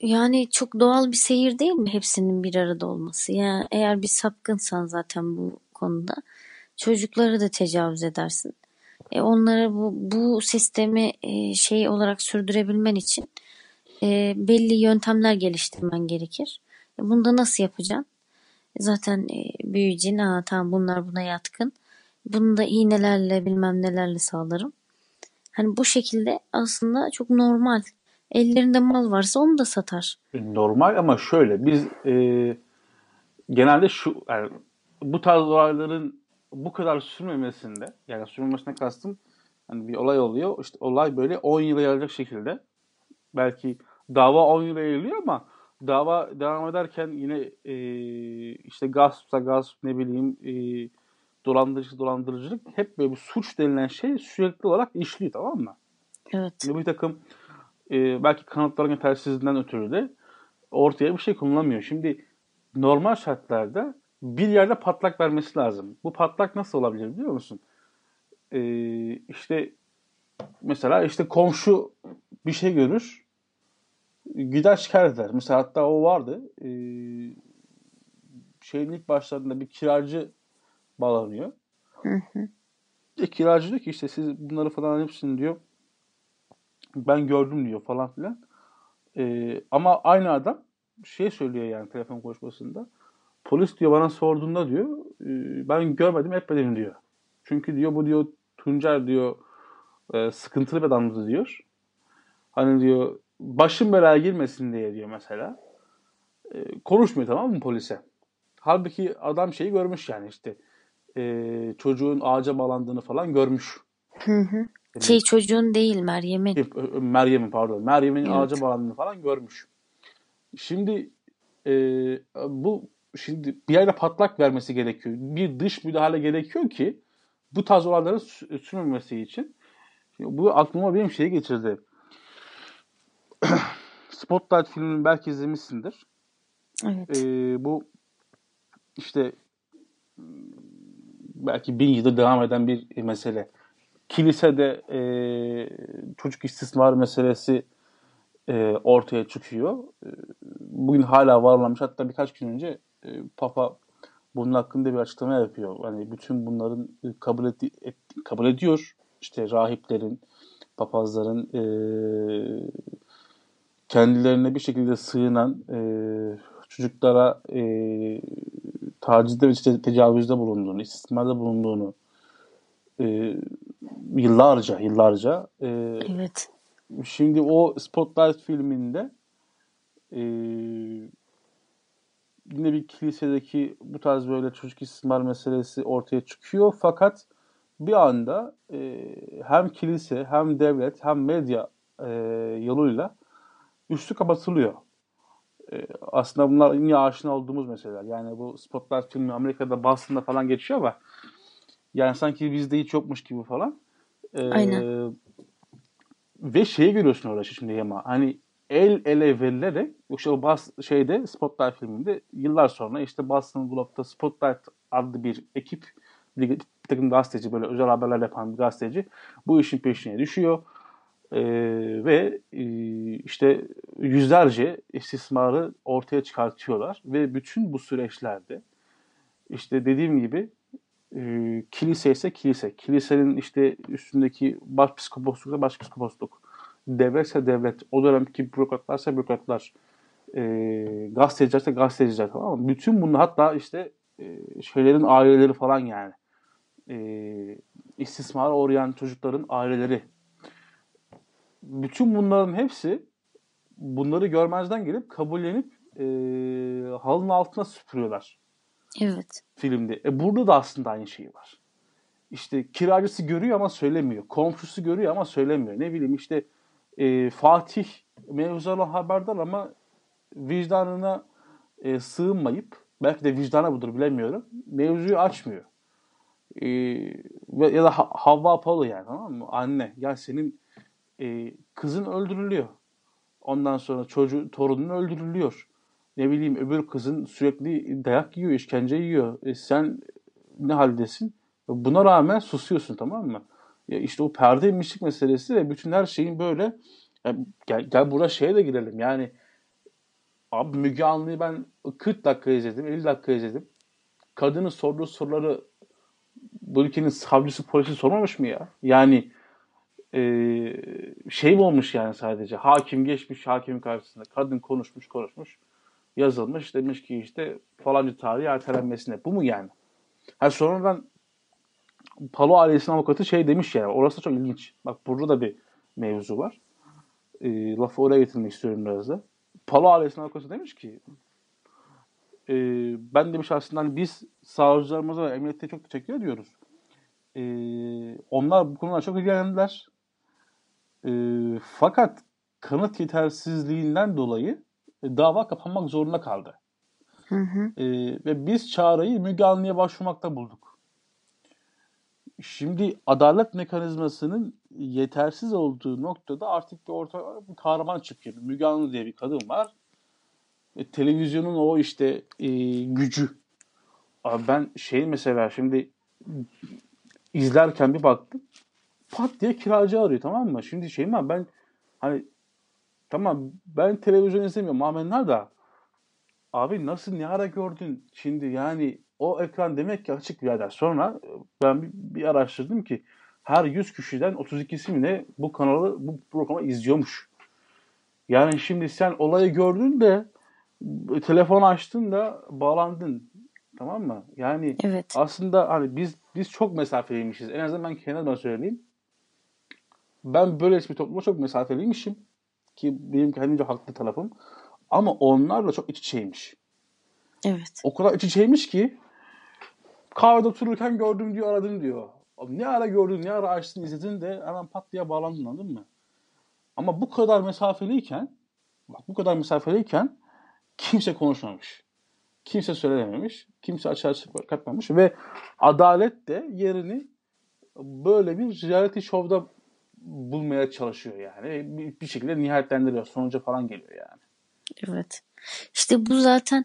yani çok doğal bir seyir değil mi hepsinin bir arada olması? Yani eğer bir sapkınsan zaten bu konuda çocukları da tecavüz edersin. E onları bu, bu sistemi e, şey olarak sürdürebilmen için e, belli yöntemler geliştirmen gerekir. E, bunu da nasıl yapacaksın? Zaten e, büyüyeceksin. Aa, tamam bunlar buna yatkın. Bunu da iğnelerle bilmem nelerle sağlarım. Hani bu şekilde aslında çok normal Ellerinde mal varsa onu da satar. Normal ama şöyle biz e, genelde şu yani bu tarz olayların bu kadar sürmemesinde yani sürmemesine kastım hani bir olay oluyor işte olay böyle 10 yıla yayılacak şekilde belki dava 10 yıla yayılıyor ama dava devam ederken yine e, işte gaspsa gasp ne bileyim e, dolandırıcı dolandırıcılık hep böyle bir suç denilen şey sürekli olarak işliyor tamam mı? Evet. Yani bir takım e, belki kanıtların yetersizliğinden ötürü de ortaya bir şey kullanamıyor. Şimdi normal şartlarda bir yerde patlak vermesi lazım. Bu patlak nasıl olabilir biliyor musun? E, işte mesela işte komşu bir şey görür gider şikayet eder. Mesela hatta o vardı. E, şeyin ilk başlarında bir kiracı bağlanıyor. Hı hı. E, kiracı diyor ki işte siz bunları falan hepsini diyor ben gördüm diyor falan filan. E, ama aynı adam şey söylüyor yani telefon konuşmasında. Polis diyor bana sorduğunda diyor e, ben görmedim etmedim diyor. Çünkü diyor bu diyor Tuncer diyor e, sıkıntılı bir adamdı diyor. Hani diyor başım belaya girmesin diye diyor mesela. E, konuşmuyor tamam mı polise? Halbuki adam şeyi görmüş yani işte e, çocuğun ağaca bağlandığını falan görmüş. Hı hı. Şey çocuğun değil Meryem'in. Meryem'in pardon. Meryem'in Evet. ağaca bağlandığını falan görmüş. Şimdi e, bu şimdi bir yerde patlak vermesi gerekiyor. Bir dış müdahale gerekiyor ki bu tarz olayların sü- sürmemesi için. Şimdi bu aklıma benim şeyi getirdi. Spotlight filmini belki izlemişsindir. Evet. Ee, bu işte m, belki bin yıldır devam eden bir mesele. Kilisede e, çocuk istismar meselesi e, ortaya çıkıyor. E, bugün hala var olmamış. Hatta birkaç gün önce e, Papa bunun hakkında bir açıklama yapıyor. Hani bütün bunların e, kabul, edi- et- kabul ediyor. İşte rahiplerin, papazların e, kendilerine bir şekilde sığınan e, çocuklara e, tacizde ve te- tecavüzde bulunduğunu, istismarda bulunduğunu e, yıllarca yıllarca e, Evet. Şimdi o Spotlight filminde e, yine bir kilisedeki bu tarz böyle çocuk istismar meselesi ortaya çıkıyor. Fakat bir anda e, hem kilise hem devlet hem medya e, yoluyla üstü kapatılıyor. E, aslında bunlar yine aşina olduğumuz meseleler. Yani bu Spotlight filmi Amerika'da Boston'da falan geçiyor ama yani sanki bizde hiç yokmuş gibi falan. E, Aynen. ve şeyi görüyorsun orada şimdi Yama. Hani el ele verilerek işte o bas şeyde Spotlight filminde yıllar sonra işte Boston Globe'da Spotlight adlı bir ekip bir takım gazeteci böyle özel haberler yapan bir gazeteci bu işin peşine düşüyor. Ee, ve e, işte yüzlerce istismarı ortaya çıkartıyorlar ve bütün bu süreçlerde işte dediğim gibi e, kilise ise kilise. Kilisenin işte üstündeki başpiskoposluk ise başpiskoposluk. Devletse devlet. O dönemki bürokratlarsa bürokratlar. E, gazetecilerse gazeteciler tamam mı? Bütün bunlar hatta işte e, şeylerin aileleri falan yani. E, istismara uğrayan çocukların aileleri. Bütün bunların hepsi bunları görmezden gelip kabullenip e, halının altına süpürüyorlar Evet. filmde. E burada da aslında aynı şey var. İşte kiracısı görüyor ama söylemiyor. Komşusu görüyor ama söylemiyor. Ne bileyim işte e, Fatih mevzudan haberdar ama vicdanına e, sığınmayıp belki de vicdana budur bilemiyorum. Mevzuyu açmıyor. E, ya da Ha- Havva Apollo yani tamam mı? Anne ya senin e, kızın öldürülüyor. Ondan sonra çocuğu, torunun öldürülüyor. Ne bileyim öbür kızın sürekli dayak yiyor, işkence yiyor. E, sen ne haldesin? Buna rağmen susuyorsun tamam mı? Ya işte o perde inmişlik meselesi ve bütün her şeyin böyle ya gel, gel burada şeye de girelim yani abi Müge Anlı'yı ben 40 dakika izledim 50 dakika izledim kadının sorduğu soruları bu ülkenin savcısı polisi sormamış mı ya? Yani e, şey olmuş yani sadece hakim geçmiş hakimin karşısında kadın konuşmuş konuşmuş yazılmış demiş ki işte falanca tarihi ertelenmesine bu mu yani? Ha sonradan Palo ailesinin avukatı şey demiş yani orası da çok ilginç. Bak burada da bir mevzu var. E, lafı oraya getirmek istiyorum biraz da. Palo ailesinin avukatı demiş ki e, ben demiş aslında hani biz savcılarımıza ve çok teşekkür ediyoruz. E, onlar bu konuda çok ilgilendiler. E, fakat kanıt yetersizliğinden dolayı e, dava kapanmak zorunda kaldı. Hı hı. E, ve biz çağrıyı Müge Anlı'ya başvurmakta bulduk. Şimdi adalet mekanizmasının yetersiz olduğu noktada artık bir orta bir kahraman çıkıyor. Müge Anlı diye bir kadın var. E, televizyonun o işte e, gücü. Abi ben şey mesela şimdi izlerken bir baktım. Pat diye kiracı arıyor tamam mı? Şimdi şey mi ben hani tamam ben televizyon izlemiyorum amenna da abi nasıl ne ara gördün şimdi yani o ekran demek ki açık birader. Sonra ben bir, bir araştırdım ki her 100 kişiden 32'si mi ne bu kanalı bu programı izliyormuş. Yani şimdi sen olayı gördün de telefon açtın da bağlandın. Tamam mı? Yani Evet. aslında hani biz biz çok mesafeliymişiz. En azından ben kendime söyleyeyim. Ben böyle bir topluma çok mesafeliymişim. Ki benim kendimce haklı tarafım. Ama onlarla çok iç içeymiş. Evet. O kadar iç içeymiş ki kahvede otururken gördüm diyor aradım diyor. Abi ne ara gördün ne ara açtın izledin de hemen pat diye bağlandın anladın mı? Ama bu kadar mesafeliyken bak bu kadar mesafeliyken kimse konuşmamış. Kimse söylememiş. Kimse açığa çıkartmamış ve adalet de yerini böyle bir reality show'da bulmaya çalışıyor yani. Bir, bir şekilde nihayetlendiriyor. Sonuca falan geliyor yani. Evet. İşte bu zaten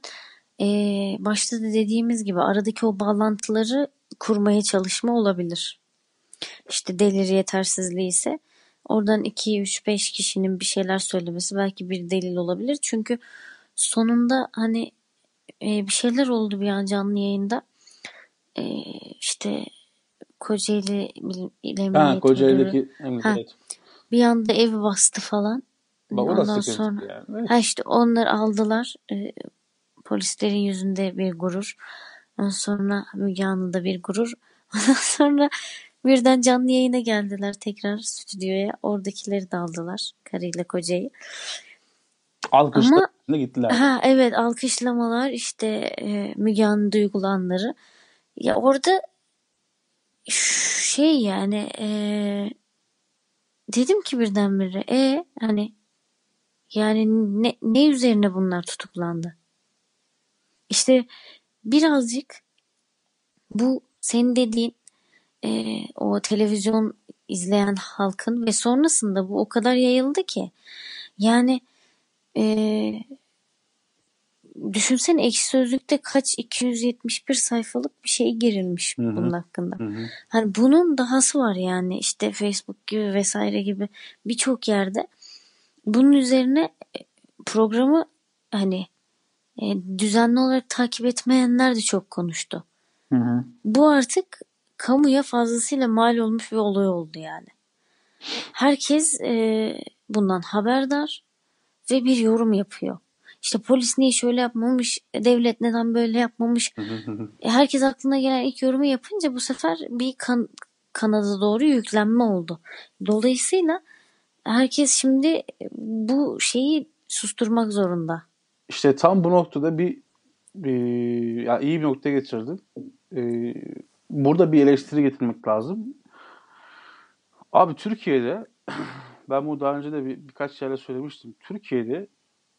e, başta da dediğimiz gibi aradaki o bağlantıları kurmaya çalışma olabilir. İşte deliri yetersizliği ise oradan 2, 3, 5 kişinin bir şeyler söylemesi belki bir delil olabilir. Çünkü sonunda hani e, bir şeyler oldu bir an canlı yayında. E, işte Kocaeli İl Ha Kocaeli'deki emniyet. ha, bir anda evi bastı falan. Bak Ondan sonra yani. Evet. ha işte onlar aldılar. E, polislerin yüzünde bir gurur. Ondan sonra Müge Anlı'da bir gurur. Ondan sonra birden canlı yayına geldiler tekrar stüdyoya. Oradakileri de aldılar. Karıyla kocayı. Alkışlar Ama gittiler. ha evet alkışlamalar işte e, Müge Anlı duygulanları. Ya orada şey yani e, dedim ki birdenbire e hani yani ne, ne üzerine bunlar tutuklandı? İşte birazcık bu senin dediğin e, o televizyon izleyen halkın ve sonrasında bu o kadar yayıldı ki yani e, düşünsene ekşi sözlükte kaç 271 sayfalık bir şey girilmiş Hı hı. bunun hakkında. Hı hı. Hani bunun dahası var yani işte Facebook gibi vesaire gibi birçok yerde bunun üzerine e, programı hani e, düzenli olarak takip etmeyenler de çok konuştu. Hı hı. Bu artık kamuya fazlasıyla mal olmuş bir olay oldu yani. Herkes e, bundan haberdar ve bir yorum yapıyor. İşte polis niye şöyle yapmamış, devlet neden böyle yapmamış. E, herkes aklına gelen ilk yorumu yapınca bu sefer bir kan, kanada doğru yüklenme oldu. Dolayısıyla herkes şimdi bu şeyi susturmak zorunda. İşte tam bu noktada bir, bir ya iyi bir noktaya getirdin. Ee, burada bir eleştiri getirmek lazım. Abi Türkiye'de ben bu daha önce de bir, birkaç yerde söylemiştim. Türkiye'de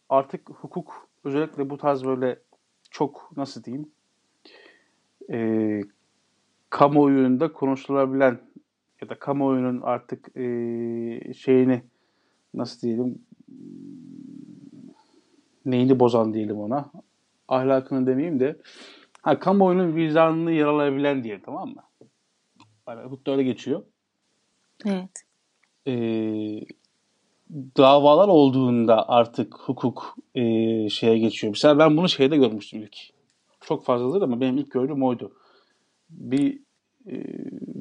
artık hukuk özellikle bu tarz böyle çok nasıl diyeyim e, kamuoyunda konuşulabilen ya da kamuoyunun artık e, şeyini nasıl diyelim neyini bozan diyelim ona ahlakını demeyeyim de ha kamuoyunun vicdanını yaralayabilen diye tamam mı? Yani hukukta öyle geçiyor. Evet. Ee, davalar olduğunda artık hukuk e, şeye geçiyor. Mesela ben bunu şeyde görmüştüm ilk. Çok fazladır ama benim ilk gördüğüm oydu. Bir e,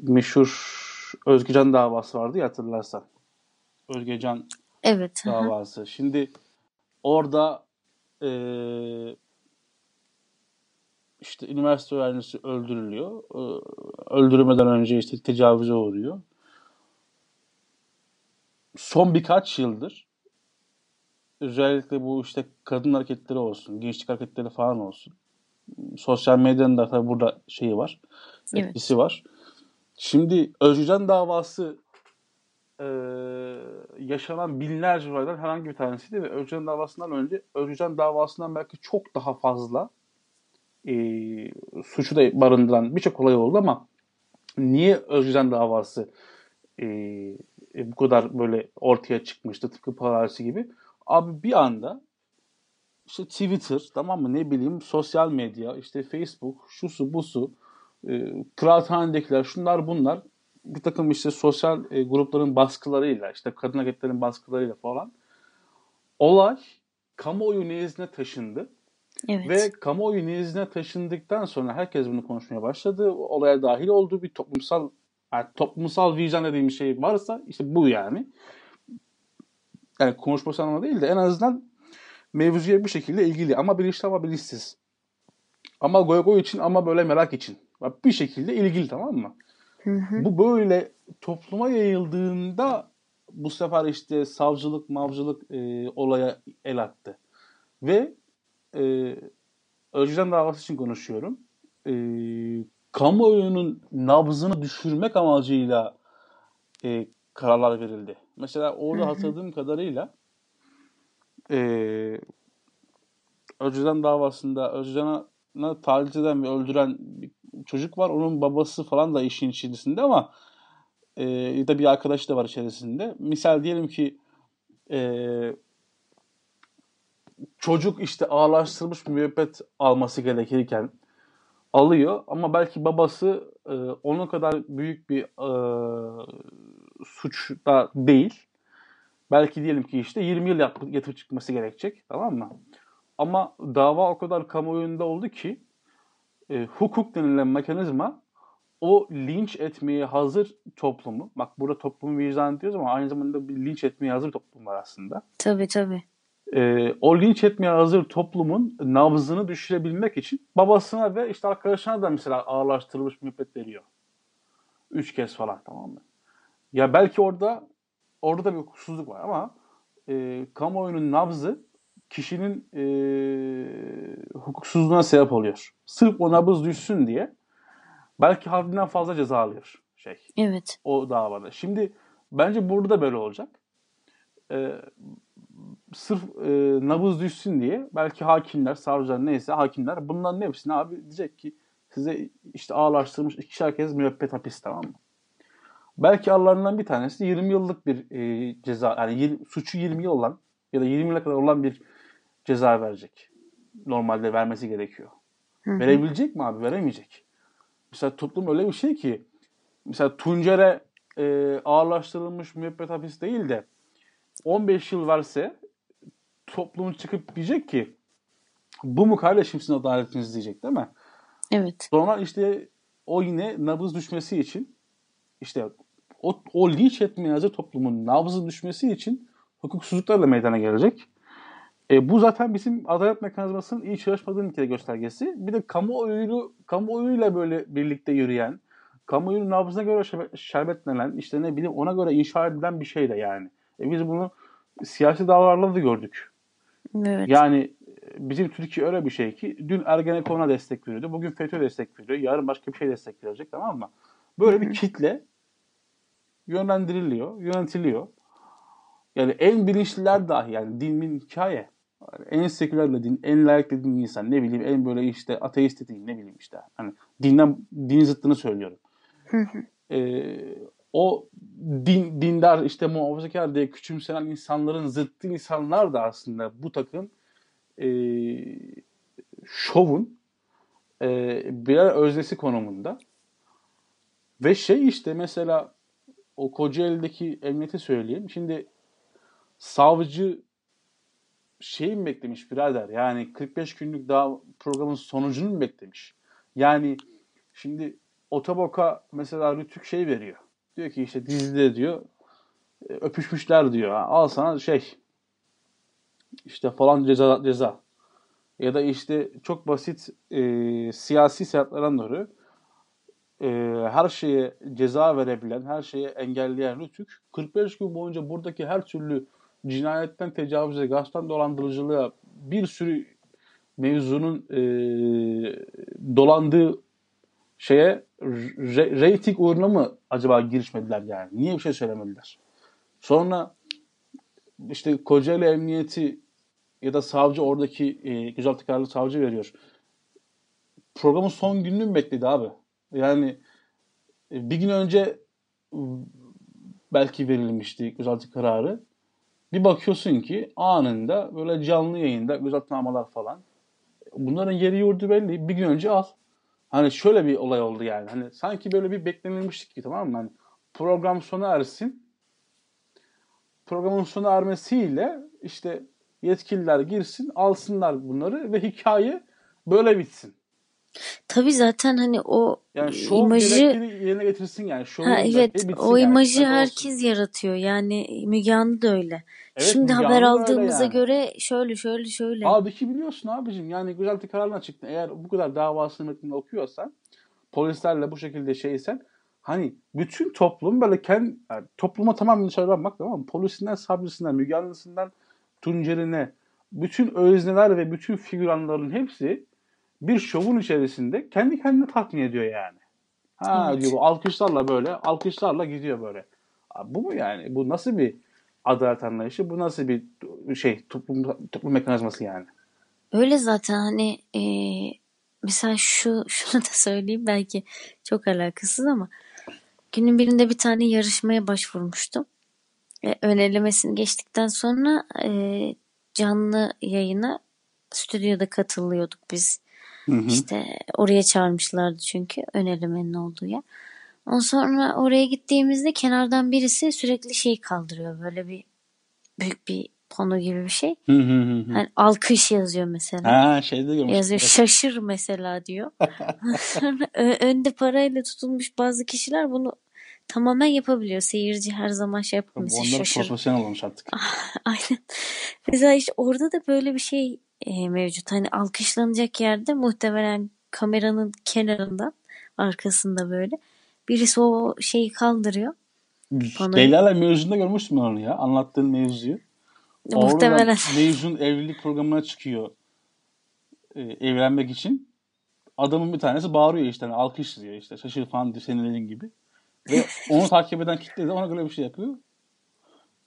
meşhur Özgecan davası vardı ya hatırlarsan. Özgecan Evet. hı hı. davası. Şimdi orada e, işte üniversite öğrencisi öldürülüyor. Öldürmeden önce işte tecavüze uğruyor. Son birkaç yıldır özellikle bu işte kadın hareketleri olsun, gençlik hareketleri falan olsun. Sosyal medyanın da tabii burada şeyi var, Evet. etkisi var. Şimdi Özcan davası e, yaşanan binlerce olaydan herhangi bir tanesiydi ve Özcan davasından önce Özcan davasından belki çok daha fazla e, suçu da barındıran birçok olay oldu ama niye Özcan davası e, e, bu kadar böyle ortaya çıkmıştı tıpkı Palarisi gibi? Abi bir anda işte Twitter tamam mı ne bileyim sosyal medya işte Facebook şusu busu e, kıraathanedekiler şunlar bunlar bir takım işte sosyal e, grupların baskılarıyla işte kadın hareketlerin baskılarıyla falan olay kamuoyu nezdine taşındı Evet. Ve kamuoyu nezdine taşındıktan sonra herkes bunu konuşmaya başladı. Olaya dahil olduğu bir toplumsal yani toplumsal vicdan dediğimiz şey varsa işte bu yani. Yani konuşması anlamında değil de en azından mevzuya bir şekilde ilgili ama bilinçli ama bilinçsiz. Ama goy goy için ama böyle merak için. Bir şekilde ilgili tamam mı? Hı hı. Bu böyle topluma yayıldığında bu sefer işte savcılık, mavcılık e, olaya el attı. Ve e, Özcan davası için konuşuyorum. E, kamuoyunun nabzını düşürmek amacıyla e, kararlar verildi. Mesela orada hatırladığım kadarıyla e, Özcan davasında Özcan'a taciz eden ve öldüren bir çocuk var. Onun babası falan da işin içerisinde ama e, ya da bir arkadaş da var içerisinde. Misal diyelim ki e, çocuk işte ağırlaştırılmış müebbet alması gerekirken alıyor ama belki babası e, onun kadar büyük bir e, suçta değil. Belki diyelim ki işte 20 yıl yat- yatıp çıkması gerekecek tamam mı? Ama dava o kadar kamuoyunda oldu ki e, hukuk denilen mekanizma o linç etmeye hazır toplumu, bak burada toplumu vicdan diyoruz ama aynı zamanda bir linç etmeye hazır toplum var aslında. Tabii tabii. E, o linç etmeye hazır toplumun nabzını düşürebilmek için babasına ve işte arkadaşına da mesela ağırlaştırılmış müebbet veriyor. Üç kez falan tamam mı? Ya belki orada orada da bir hukuksuzluk var ama e, kamuoyunun nabzı kişinin e, hukuksuzluğuna sebep oluyor. Sırf o nabız düşsün diye belki haddinden fazla ceza alıyor şey Evet. o davada. Şimdi bence burada da böyle olacak. Ee, sırf e, nabız düşsün diye belki hakimler, savcılar neyse hakimler bunların hepsini abi diyecek ki size işte ağırlaştırılmış ikişer kez müebbet hapis tamam mı? Belki aralarından bir tanesi 20 yıllık bir e, ceza yani yir- suçu 20 yıl olan ya da 20 yıla kadar olan bir ceza verecek. Normalde vermesi gerekiyor. Hı hı. Verebilecek mi abi? Veremeyecek. Mesela toplum öyle bir şey ki mesela Tuncer'e e, ağırlaştırılmış müebbet hapis değil de 15 yıl verse toplum çıkıp diyecek ki bu mu kardeşim sizin adaletiniz diyecek değil mi? Evet. Sonra işte o yine nabız düşmesi için işte o, o linç etmeye hazır toplumun nabzı düşmesi için hukuksuzluklarla meydana gelecek. E, bu zaten bizim adalet mekanizmasının iyi çalışmadığının bir kere göstergesi. Bir de kamuoyuyla, kamuoyuyla böyle birlikte yürüyen, kamuoyunun nabzına göre şerbet- şerbetlenen, işte ne bileyim ona göre inşa edilen bir şey de yani. E, biz bunu siyasi davalarla da gördük. Evet. Yani e, bizim Türkiye öyle bir şey ki dün Ergenekon'a destek veriyordu. Bugün FETÖ destek veriyor. Yarın başka bir şey destek verecek tamam mı? Böyle bir kitle yönlendiriliyor, yönetiliyor. Yani en bilinçliler dahi yani din min hikaye. En seküler dediğin, en layık dediğin insan ne bileyim en böyle işte ateist dediğin ne bileyim işte. Hani dinden din zıttını söylüyorum. Ee, o din, dindar işte muhafazakar diye küçümsenen insanların zıttı insanlar da aslında bu takım e, şovun e, birer öznesi konumunda. Ve şey işte mesela o Kocaeli'deki emniyete söyleyeyim. Şimdi savcı şeyi mi beklemiş birader? Yani 45 günlük daha programın sonucunu mu beklemiş? Yani şimdi Otobok'a mesela Rütük şey veriyor. Diyor ki işte dizide diyor e, öpüşmüşler diyor. Al sana şey işte falan ceza ceza. Ya da işte çok basit e, siyasi sebeplerden dolayı e, her şeye ceza verebilen, her şeye engelleyen Rütük 45 gün boyunca buradaki her türlü cinayetten tecavüze, gasptan dolandırıcılığa bir sürü mevzunun e, dolandığı şeye re- reyting uğruna mı acaba girişmediler yani? Niye bir şey söylemediler? Sonra işte Kocaeli Emniyeti ya da savcı oradaki e, gözaltı kararlı savcı veriyor. Programın son gününü mü bekledi abi? Yani e, bir gün önce belki verilmişti gözaltı kararı. Bir bakıyorsun ki anında böyle canlı yayında gözaltnamalar falan. Bunların yeri yurdu belli. Bir gün önce al. Hani şöyle bir olay oldu yani. Hani sanki böyle bir beklenilmiştik ki tamam mı? Hani program sona ersin. Programın sona ermesiyle işte yetkililer girsin, alsınlar bunları ve hikaye böyle bitsin. Tabii zaten hani o Yani şov imajı yerine getirsin yani. Şovun ha evet bitsin o yani. imajı olsun. herkes yaratıyor. Yani Müge Anlı da öyle. Evet Şimdi Müge haber aldığımıza yani. göre şöyle şöyle şöyle. Halbuki biliyorsun abicim yani gözaltı kararına çıktın. Eğer bu kadar davasını metnini okuyorsan polislerle bu şekilde şeysen hani bütün toplum böyle kendi yani topluma tamamen dışarıdan bak tamam mı? Polisinden, savcısından, Müge Anlısından Tuncer'ine bütün özneler ve bütün figüranların hepsi bir şovun içerisinde kendi kendine tatmin ediyor yani. Ha Evet. diyor bu alkışlarla böyle, alkışlarla gidiyor böyle. Abi bu mu yani? Bu nasıl bir adalet anlayışı? Bu nasıl bir şey toplum, toplum mekanizması yani? Öyle zaten hani e, mesela şu şunu da söyleyeyim belki çok alakasız ama günün birinde bir tane yarışmaya başvurmuştum. E, ön elemesini geçtikten sonra e, canlı yayına stüdyoda katılıyorduk biz. Hı hı. İşte oraya çağırmışlardı çünkü ön elemenin olduğu yer. Ondan sonra oraya gittiğimizde kenardan birisi sürekli şey kaldırıyor. Böyle bir büyük bir pano gibi bir şey. Hı hı hı. Hani alkış yazıyor mesela. Ha şeyde görmüştüm. Yazıyor şaşır mesela diyor. Sonra önde parayla tutulmuş bazı kişiler bunu tamamen yapabiliyor. Seyirci her zaman şey yapıyor. Mesela Onlar şaşır. profesyonel olmuş artık. Aynen. Mesela işte orada da böyle bir şey e, mevcut. Hani alkışlanacak yerde muhtemelen kameranın kenarından arkasında böyle birisi o şeyi kaldırıyor. Panoyu. Leyla ile mevzunda görmüştüm ben onu ya. Anlattığın mevzuyu. Muhtemelen. Mevzun evlilik programına çıkıyor. e, evlenmek için. Adamın bir tanesi bağırıyor işte. Hani alkış diyor işte. Şaşır falan diyor senin gibi. Ve onu takip eden kitle de ona göre bir şey yapıyor.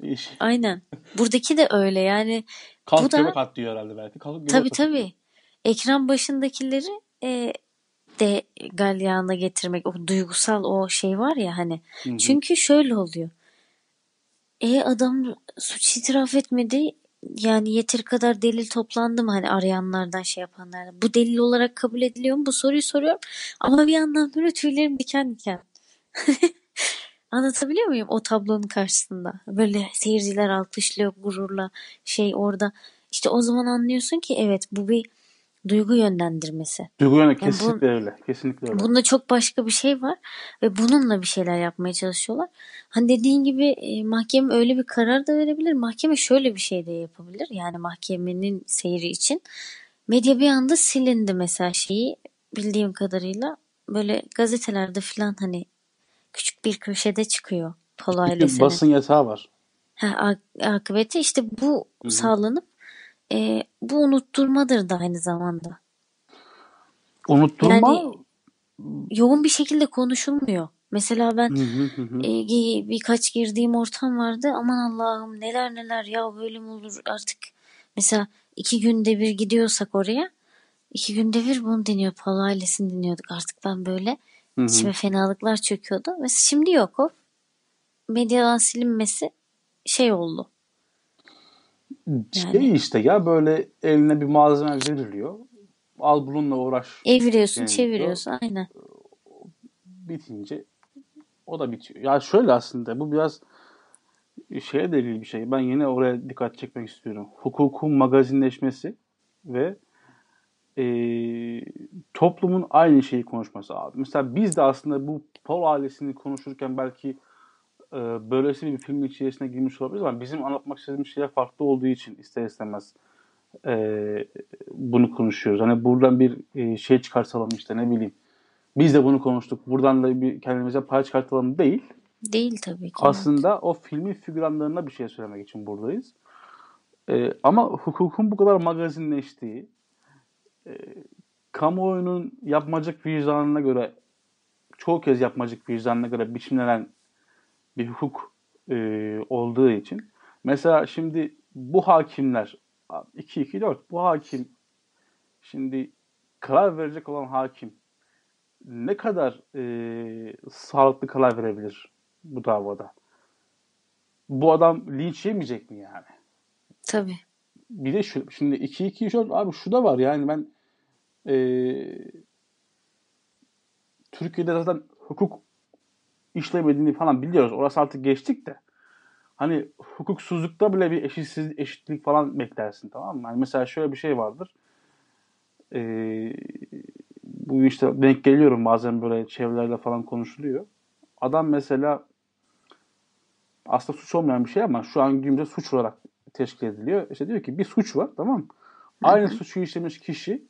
Şey, Aynen. Buradaki de öyle yani. Kalk Bu da- at diyor herhalde belki. Kalk Tabii atıyor. tabii. Ekran başındakileri e, de galyana getirmek o duygusal o şey var ya hani. Hı hı. Çünkü şöyle oluyor. E adam suç itiraf etmedi. Yani yeteri kadar delil toplandı mı hani arayanlardan şey yapanlardan. Bu delil olarak kabul ediliyor mu? Bu soruyu soruyorum. Ama bir yandan böyle tüylerim diken diken. Anlatabiliyor muyum o tablonun karşısında? Böyle seyirciler alkışlıyor gururla şey orada. İşte o zaman anlıyorsun ki evet bu bir duygu yönlendirmesi. Duygu yönü bu- kesinlikle öyle. Kesinlikle öyle. Bunda çok başka bir şey var ve bununla bir şeyler yapmaya çalışıyorlar. Hani dediğin gibi e, mahkeme öyle bir karar da verebilir. Mahkeme şöyle bir şey de yapabilir. Yani mahkemenin seyri için. Medya bir anda silindi mesela şeyi bildiğim kadarıyla. Böyle gazetelerde falan hani küçük bir köşede çıkıyor ailesinin. basın yatağı var. Ha, ak- akıbeti işte bu Hı hı. sağlanıp e, bu unutturmadır da aynı zamanda. Unutturma. Yani- Yoğun bir şekilde konuşulmuyor. Mesela ben Hı hı e, birkaç girdiğim ortam vardı. Aman Allah'ım neler neler ya böyle mi olur artık. Mesela iki günde bir gidiyorsak oraya iki günde bir bunu dinliyor. Palo ailesini dinliyorduk. Artık ben böyle Hı hı. içime fenalıklar çöküyordu. Mesela şimdi yok o. Medyadan silinmesi şey oldu. Şey işte ya böyle eline bir malzeme veriliyor. Al bununla uğraş. Eviriyorsun, Yani çeviriyorsun. Aynen. Bitince o da bitiyor. Ya şöyle aslında bu biraz şeye delil bir şey. Ben yine oraya dikkat çekmek istiyorum. Hukukun magazinleşmesi ve eee, toplumun aynı şeyi konuşması abi. Mesela biz de aslında bu Paul ailesini konuşurken belki eee böylesi bir filmin içerisine girmiş olabiliriz ama bizim anlatmak istediğimiz şeyler farklı olduğu için ister istemez eee, bunu konuşuyoruz. Hani buradan bir eee, şey çıkartalım işte ne bileyim. Biz de bunu konuştuk. Buradan da bir kendimize pay çıkartalım değil. Değil tabii ki. Aslında o filmin figüranlarına bir şey söylemek için buradayız. Ee, ama hukukun bu kadar magazinleştiği, e, kamuoyunun yapmacık vicdanına göre, çoğu kez yapmacık vicdanına göre biçimlenen bir hukuk e, olduğu için. Mesela şimdi bu hakimler, 2-2-4, bu hakim, şimdi karar verecek olan hakim ne kadar e, sağlıklı karar verebilir bu davada? Bu adam linç yemeyecek mi yani? Tabii. Bir de şu, şimdi 2-2-4 abi şu da var yani ben e, Türkiye'de zaten hukuk işlemediğini falan biliyoruz. Orası artık geçtik de. hani hukuksuzlukta bile bir eşitsiz eşitlik falan beklersin tamam mı? Hani mesela şöyle bir şey vardır. Ee, bu işte denk geliyorum bazen böyle çevrelerle falan konuşuluyor. Adam mesela aslında suç olmayan bir şey ama şu an günümüzde suç olarak teşkil ediliyor. İşte diyor ki bir suç var tamam mı? Aynı suçu işlemiş kişi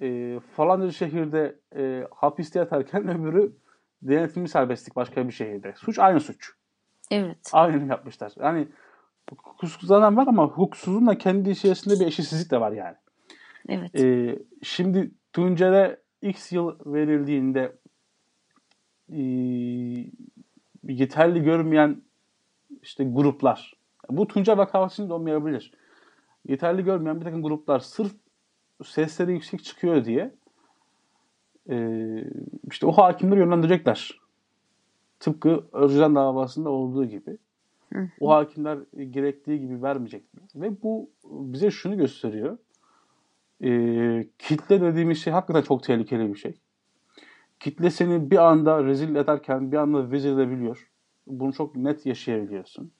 e, falanca şehirde e, hapiste yatarken öbürü denetimli serbestlik başka bir şehirde. Suç aynı suç. Evet. Aynı yapmışlar. Yani hukuksuzlanan var ama hukuksuzun da kendi içerisinde bir eşitsizlik de var yani. Evet. Ee, şimdi Tuncer'e X yıl verildiğinde e, yeterli görmeyen işte gruplar. Bu Tuncer vakasında da olmayabilir. Yeterli görmeyen bir takım gruplar sırf sesleri yüksek çıkıyor diye e, işte o hakimleri yönlendirecekler. Tıpkı Özcan davasında olduğu gibi. O hakimler gerektiği gibi vermeyecekler. Ve bu bize şunu gösteriyor. E, kitle dediğimiz şey hakikaten çok tehlikeli bir şey. Kitle seni bir anda rezil ederken bir anda vezir edebiliyor. Bunu çok net yaşayabiliyorsun.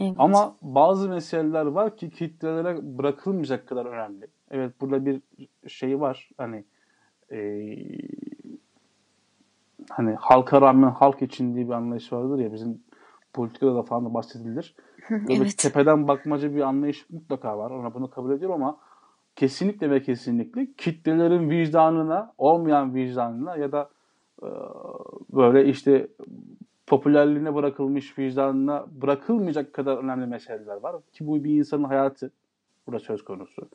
Evet. Ama bazı meseleler var ki kitlelere bırakılmayacak kadar önemli. Evet burada bir şey var. Hani e, hani halka rağmen halk için diye bir anlayış vardır ya bizim politikada da falan da bahsedilir. Böyle evet. tepeden bakmaca bir anlayış mutlaka var. Ona bunu kabul ediyorum ama kesinlikle ve kesinlikle kitlelerin vicdanına, olmayan vicdanına ya da e, böyle işte popülerliğine bırakılmış vicdanına bırakılmayacak kadar önemli meseleler var. Ki bu bir insanın hayatı burada söz konusu.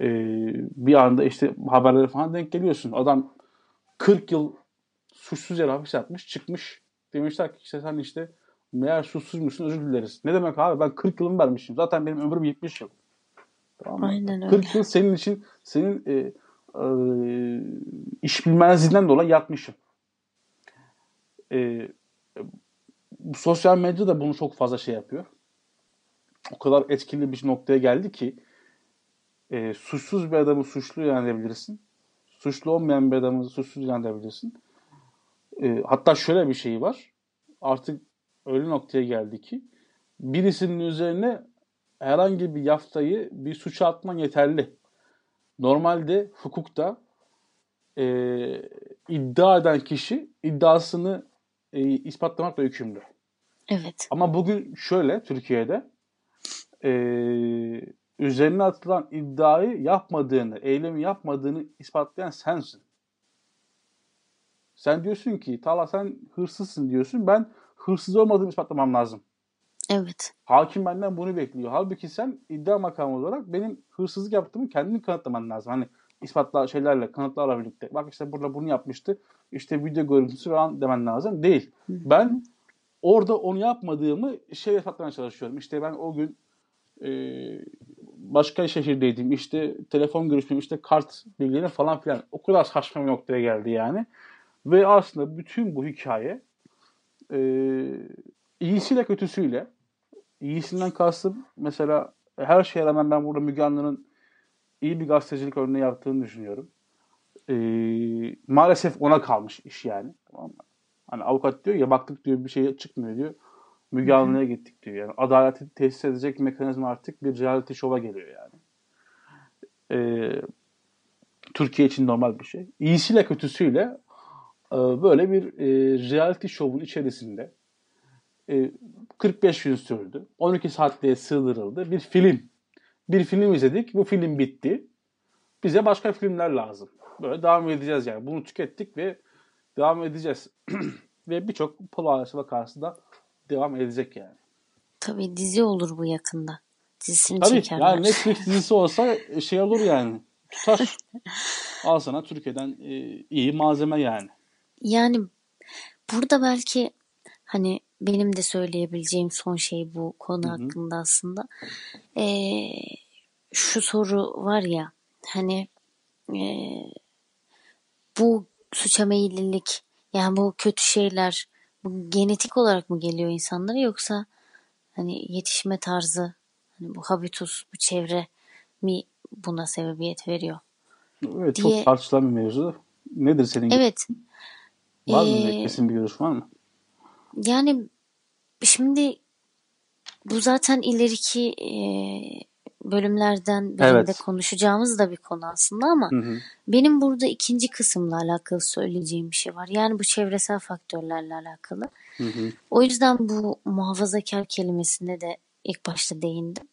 Ee, bir anda işte haberlere falan denk geliyorsun. Adam 40 yıl suçsuz yere hapis yatmış, çıkmış. Demişler ki işte sen işte meğer suçsuzmuşsun özür dileriz. Ne demek abi ben 40 yılımı vermişim. Zaten benim ömrüm 70 yıl. Tamam mı? Aynen öyle. 40 yıl senin için senin e, e, iş bilmezliğinden dolayı yatmışım. E, sosyal medya da bunu çok fazla şey yapıyor. O kadar etkili bir noktaya geldi ki e, suçsuz bir adamı suçlu ilan edebilirsin. Suçlu olmayan bir adamı suçsuz ilan edebilirsin. E, hatta şöyle bir şey var. Artık öyle noktaya geldi ki birisinin üzerine herhangi bir yaftayı bir suça atman yeterli. Normalde hukukta e, iddia eden kişi iddiasını e, ispatlamakla yükümlü. Evet. Ama bugün şöyle Türkiye'de e, üzerine atılan iddiayı yapmadığını, eylemi yapmadığını ispatlayan sensin. Sen diyorsun ki Tala sen hırsızsın diyorsun. Ben hırsız olmadığımı ispatlamam lazım. Evet. Hakim benden bunu bekliyor. Halbuki sen iddia makamı olarak benim hırsızlık yaptığımı kendin kanıtlaman lazım. Hani ispatla şeylerle, kanıtlarla birlikte. Bak işte burada bunu yapmıştı. İşte video görüntüsü falan demen lazım. Değil. Ben orada onu yapmadığımı şey ispatlamaya çalışıyorum. İşte ben o gün e, başka şehirdeydim. İşte telefon görüşmem, işte kart bilgileri falan filan. O kadar saçma bir noktaya geldi yani. Ve aslında bütün bu hikaye e, iyisiyle kötüsüyle iyisinden kastım mesela her şeye rağmen ben burada Müge Anlı'nın iyi bir gazetecilik örneği yaptığını düşünüyorum. E, maalesef ona kalmış iş yani. Tamam? Hani avukat diyor ya baktık diyor bir şey çıkmıyor diyor. Müge Anlı'ya gittik diyor. Yani adaleti tesis edecek mekanizma artık bir reality show'a geliyor yani. Ee, Türkiye için normal bir şey. İyisiyle kötüsüyle e, böyle bir e, reality show'un içerisinde e, 45 gün sürdü. 12 saatliğe sığdırıldı. Bir film. Bir film izledik. Bu film bitti. Bize başka filmler lazım. Böyle devam edeceğiz yani. Bunu tükettik ve devam edeceğiz. ve birçok polarisme vakası da devam edecek yani. Tabii dizi olur bu yakında. Dizisini Tabii çekerler. yani Netflix dizisi olsa şey olur yani. Tutar. Al sana Türkiye'den e, iyi malzeme yani. Yani burada belki hani benim de söyleyebileceğim son şey bu konu Hı hı. hakkında aslında. Ee, şu soru var ya hani ee, bu suça meyillilik yani bu kötü şeyler bu genetik olarak mı geliyor insanlara yoksa hani yetişme tarzı hani bu habitus bu çevre mi buna sebebiyet veriyor? Evet Diye- çok tartışılan bir mevzu. Nedir senin Evet. var mı Ee, kesin bir görüş var mı? Yani şimdi bu zaten ileriki e, bölümlerden birinde Evet. konuşacağımız da bir konu aslında ama Hı hı. benim burada ikinci kısımla alakalı söyleyeceğim bir şey var. Yani bu çevresel faktörlerle alakalı. Hı hı. O yüzden bu muhafazakar kelimesine de ilk başta değindim.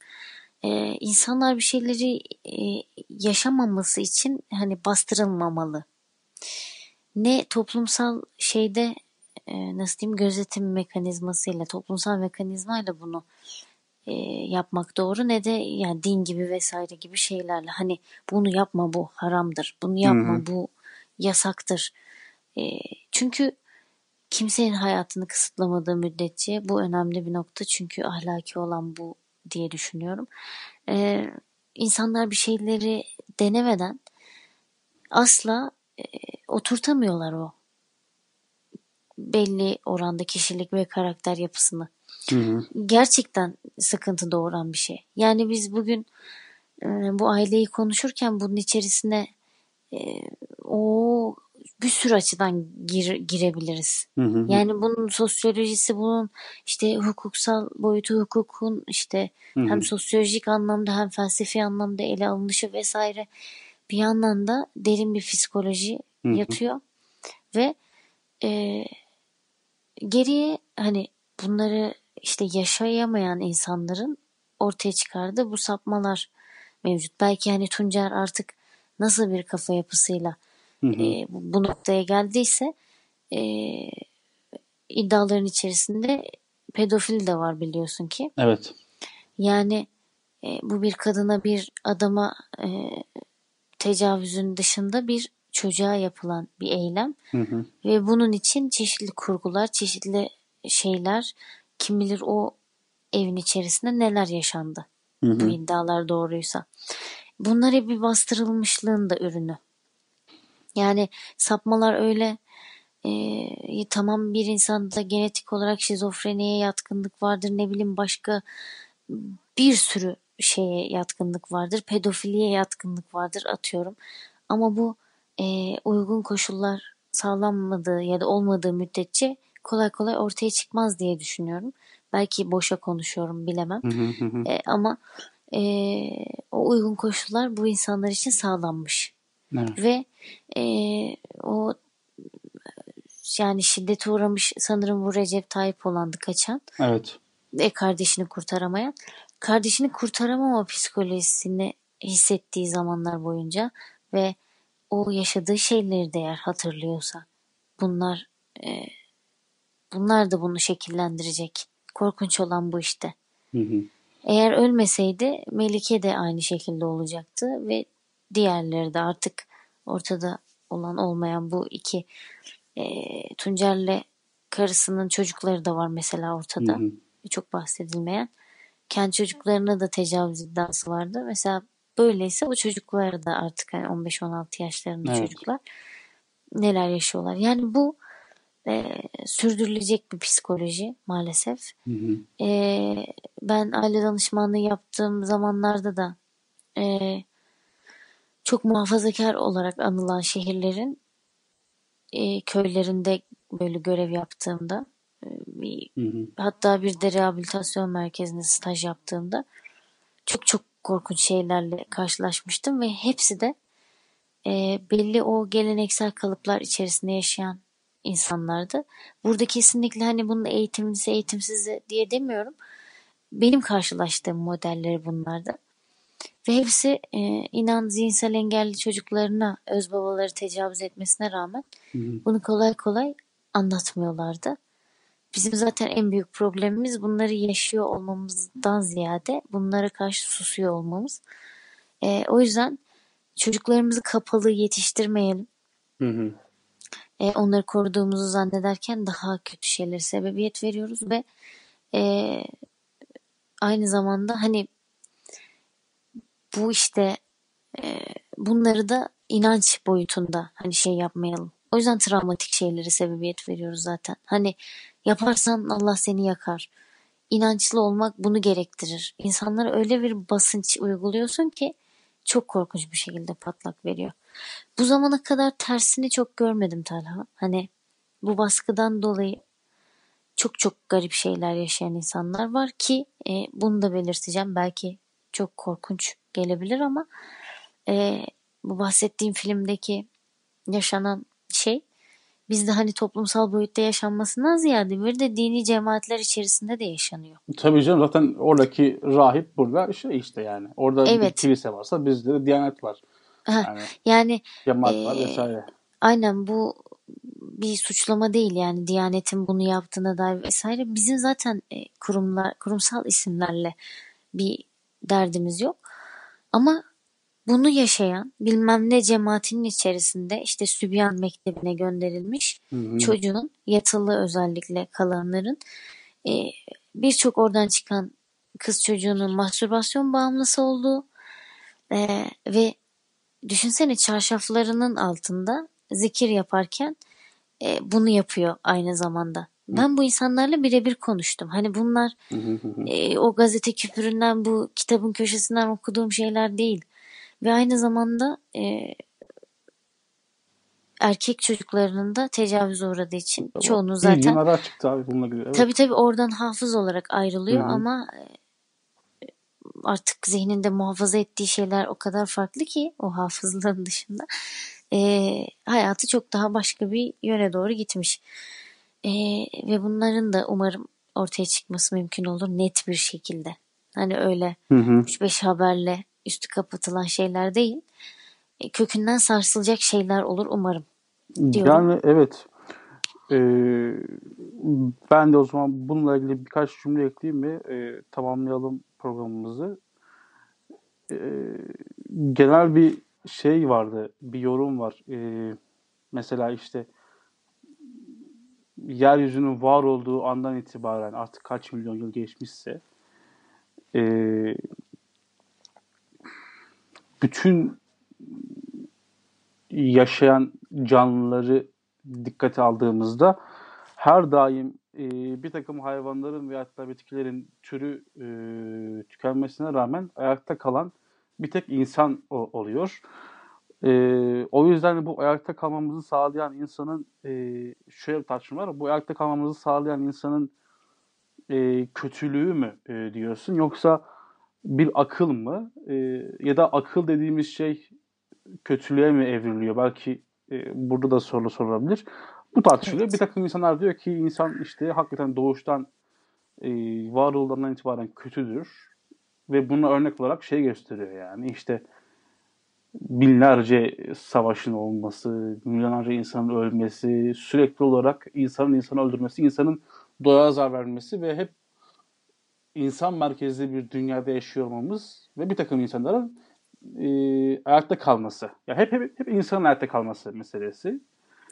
Ee, insanlar bir şeyleri e, yaşamaması için hani bastırılmamalı. Ne toplumsal şeyde e, nasıl diyeyim gözetim mekanizmasıyla, toplumsal mekanizmayla bunu e, yapmak doğru ne de yani din gibi vesaire gibi şeylerle hani bunu yapma bu haramdır, bunu yapma Hı hı. bu yasaktır. E, çünkü kimsenin hayatını kısıtlamadığı müddetçe bu önemli bir nokta çünkü ahlaki olan bu diye düşünüyorum. Ee, insanlar bir şeyleri denemeden asla e, oturtamıyorlar o belli oranda kişilik ve karakter yapısını. Hı hı. Gerçekten sıkıntı doğuran bir şey. Yani biz bugün e, bu aileyi konuşurken bunun içerisine e, o bir sürü açıdan gir, girebiliriz. Hı hı. Yani bunun sosyolojisi, bunun işte hukuksal boyutu, hukukun işte Hı hı. hem sosyolojik anlamda hem felsefi anlamda ele alınışı vesaire bir yandan da derin bir psikoloji Hı hı. yatıyor ve e, geriye hani bunları işte yaşayamayan insanların ortaya çıkardığı bu sapmalar mevcut. Belki hani Tuncer artık nasıl bir kafa yapısıyla Hı hı. e, bu noktaya geldiyse e, iddiaların içerisinde pedofil de var biliyorsun ki. Evet. Yani e, bu bir kadına bir adama e, tecavüzün dışında bir çocuğa yapılan bir eylem Hı hı. ve bunun için çeşitli kurgular, çeşitli şeyler kim bilir o evin içerisinde neler yaşandı Hı bu hı. iddialar doğruysa. Bunlar hep bir bastırılmışlığın da ürünü. Yani sapmalar öyle e, tamam bir insanda genetik olarak şizofreniye yatkınlık vardır ne bileyim başka bir sürü şeye yatkınlık vardır. Pedofiliye yatkınlık vardır atıyorum. Ama bu e, uygun koşullar sağlanmadığı ya da olmadığı müddetçe kolay kolay ortaya çıkmaz diye düşünüyorum. Belki boşa konuşuyorum bilemem. E, ama e, o uygun koşullar bu insanlar için sağlanmış. Evet. Ve e, o yani şiddete uğramış sanırım bu Recep Tayyip olandı kaçan Evet. ve kardeşini kurtaramayan. Kardeşini kurtaramama psikolojisini hissettiği zamanlar boyunca ve o yaşadığı şeyleri de eğer hatırlıyorsa bunlar e, bunlar da bunu şekillendirecek. Korkunç olan bu işte. Hı hı. Eğer ölmeseydi Melike de aynı şekilde olacaktı ve diğerleri de artık ortada olan olmayan bu iki e, Tuncer'le karısının çocukları da var mesela Hı ortada. hı. Çok bahsedilmeyen. Kendi çocuklarına da tecavüz iddiası vardı. Mesela böyleyse o çocuklar da artık hani 15-16 yaşlarında Evet. çocuklar neler yaşıyorlar. Yani bu e, sürdürülecek bir psikoloji maalesef. Hı hı. E, ben aile danışmanlığı yaptığım zamanlarda da e, çok muhafazakar olarak anılan şehirlerin e, köylerinde böyle görev yaptığımda e, bir- Hı hı. hatta bir de rehabilitasyon merkezinde staj yaptığımda çok çok korkunç şeylerle karşılaşmıştım ve hepsi de e, belli o geleneksel kalıplar içerisinde yaşayan insanlardı. Burada kesinlikle hani bunun eğitimlisi eğitimsizi diye demiyorum. Benim karşılaştığım modelleri bunlardı. Ve hepsi e, inan zihinsel engelli çocuklarına öz babaları tecavüz etmesine rağmen Hı hı. bunu kolay kolay anlatmıyorlardı. Bizim zaten en büyük problemimiz bunları yaşıyor olmamızdan ziyade bunlara karşı susuyor olmamız. E, o yüzden çocuklarımızı kapalı yetiştirmeyelim. Hı hı. E, onları koruduğumuzu zannederken daha kötü şeylere sebebiyet veriyoruz ve e, aynı zamanda hani bu işte e, bunları da inanç boyutunda hani şey yapmayalım. O yüzden travmatik şeylere sebebiyet veriyoruz zaten. Hani yaparsan Allah seni yakar. İnançlı olmak bunu gerektirir. İnsanlara öyle bir basınç uyguluyorsun ki çok korkunç bir şekilde patlak veriyor. Bu zamana kadar tersini çok görmedim Talha. Hani bu baskıdan dolayı çok çok garip şeyler yaşayan insanlar var ki e, bunu da belirteceğim. Belki çok korkunç gelebilir ama e, bu bahsettiğim filmdeki yaşanan şey bizde hani toplumsal boyutta yaşanmasından ziyade bir de dini cemaatler içerisinde de yaşanıyor. Tabii canım zaten oradaki rahip burada şey işte yani. Orada bir Evet. kilise varsa bizde de diyanet var. Ha, Yani Yani cemaat var Ee, vesaire. aynen bu bir suçlama değil yani Diyanet'in bunu yaptığına dair vesaire. Bizim zaten e, kurumlar kurumsal isimlerle bir derdimiz yok. Ama bunu yaşayan bilmem ne cemaatinin içerisinde işte Sübyan Mektebi'ne gönderilmiş Hı hı. çocuğun yatılı özellikle kalanların e, birçok oradan çıkan kız çocuğunun mastürbasyon bağımlısı olduğu e, ve düşünsene çarşaflarının altında zikir yaparken e, bunu yapıyor aynı zamanda. Ben bu insanlarla birebir konuştum. Hani bunlar e, o gazete küpüründen bu kitabın köşesinden okuduğum şeyler değil. Ve aynı zamanda e, erkek çocuklarının da tecavüze uğradığı için çoğunu Bildiğin zaten ara çıktı abi bununla ilgili. Evet. tabii tabii oradan hafız olarak ayrılıyor hı. ama e, artık zihninde muhafaza ettiği şeyler o kadar farklı ki o hafızlığın dışında e, hayatı çok daha başka bir yöne doğru gitmiş. E, ve bunların da umarım ortaya çıkması mümkün olur net bir şekilde. Hani öyle Hı hı. 3-5 haberle üstü kapatılan şeyler değil. E, kökünden sarsılacak şeyler olur umarım. diyorum. Yani evet. Ee, ben de o zaman bununla ilgili birkaç cümle ekleyeyim ve e, tamamlayalım programımızı. Ee, genel bir şey vardı, bir yorum var. Ee, mesela işte yeryüzünün var olduğu andan itibaren artık kaç milyon yıl geçmişse e, bütün yaşayan canlıları dikkate aldığımızda her daim e, bir takım hayvanların ve hatta bitkilerin türü e, tükenmesine rağmen ayakta kalan bir tek insan o- oluyor. E, o yüzden bu ayakta kalmamızı sağlayan insanın e, şöyle bir tartışma var. Bu ayakta kalmamızı sağlayan insanın e, kötülüğü mü e, diyorsun yoksa bir akıl mı E, ya da akıl dediğimiz şey kötülüğe mi evriliyor? Belki e, burada da soru sorulabilir. Bu tartışılıyor. Evet. Bir takım insanlar diyor ki insan işte hakikaten doğuştan e, var olduğundan itibaren kötüdür ve buna örnek olarak şey gösteriyor yani işte binlerce savaşın olması, milyonlarca insanın ölmesi, sürekli olarak insanın insanı öldürmesi, insanın doğaya zarar vermesi ve hep insan merkezli bir dünyada yaşıyor olmamız ve bir takım insanların e, ayakta kalması. Ya hep, hep hep insanın ayakta kalması meselesi.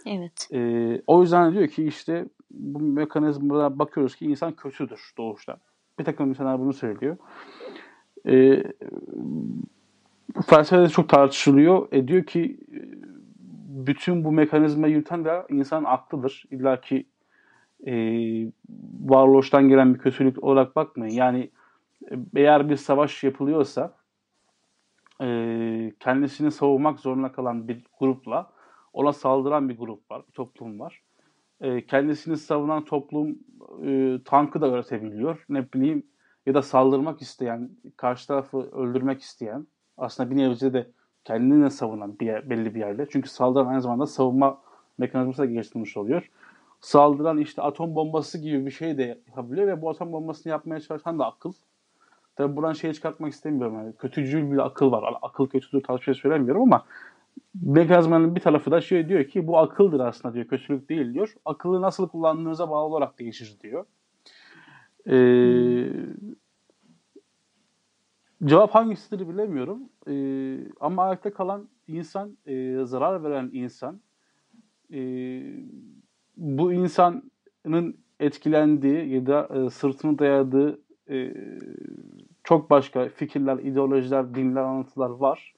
Evet. E, o yüzden diyor ki işte bu mekanizmalara bakıyoruz ki insan kötüdür doğuştan. Bir takım insanlar bunu söylüyor. E, felsefede çok tartışılıyor. E, diyor ki e, bütün bu mekanizmayı yürüten de insan aklıdır. İlla ki e, varoluştan gelen bir kötülük olarak bakmayın. Yani e, eğer bir savaş yapılıyorsa e, kendisini savunmak zorunda kalan bir grupla ona saldıran bir grup var, bir toplum var. E, kendisini savunan toplum e, tankı da üretebiliyor. Ne bileyim ya da saldırmak isteyen, karşı tarafı öldürmek isteyen, aslında bir nevi de kendini savunan bir yer, belli bir yerde. Çünkü saldıran aynı zamanda savunma mekanizması da geliştirilmiş oluyor. Saldıran işte atom bombası gibi bir şey de yapabiliyor ve bu atom bombasını yapmaya çalışan da akıl. Tabi buradan şey çıkartmak istemiyorum. Yani kötücül bir akıl var. Akıl kötüdür tarzı bir şey söylemiyorum ama mekanizmanın bir tarafı da şey diyor ki bu akıldır aslında diyor. Kötülük değil diyor. Akıllı nasıl kullandığınıza bağlı olarak değişir diyor. Ee, cevap hangisidir bilemiyorum. Ee, ama ayakta kalan insan, e, zarar veren insan, e, bu insanın etkilendiği ya da e, sırtını dayadığı e, çok başka fikirler, ideolojiler, dinler, anlatılar var.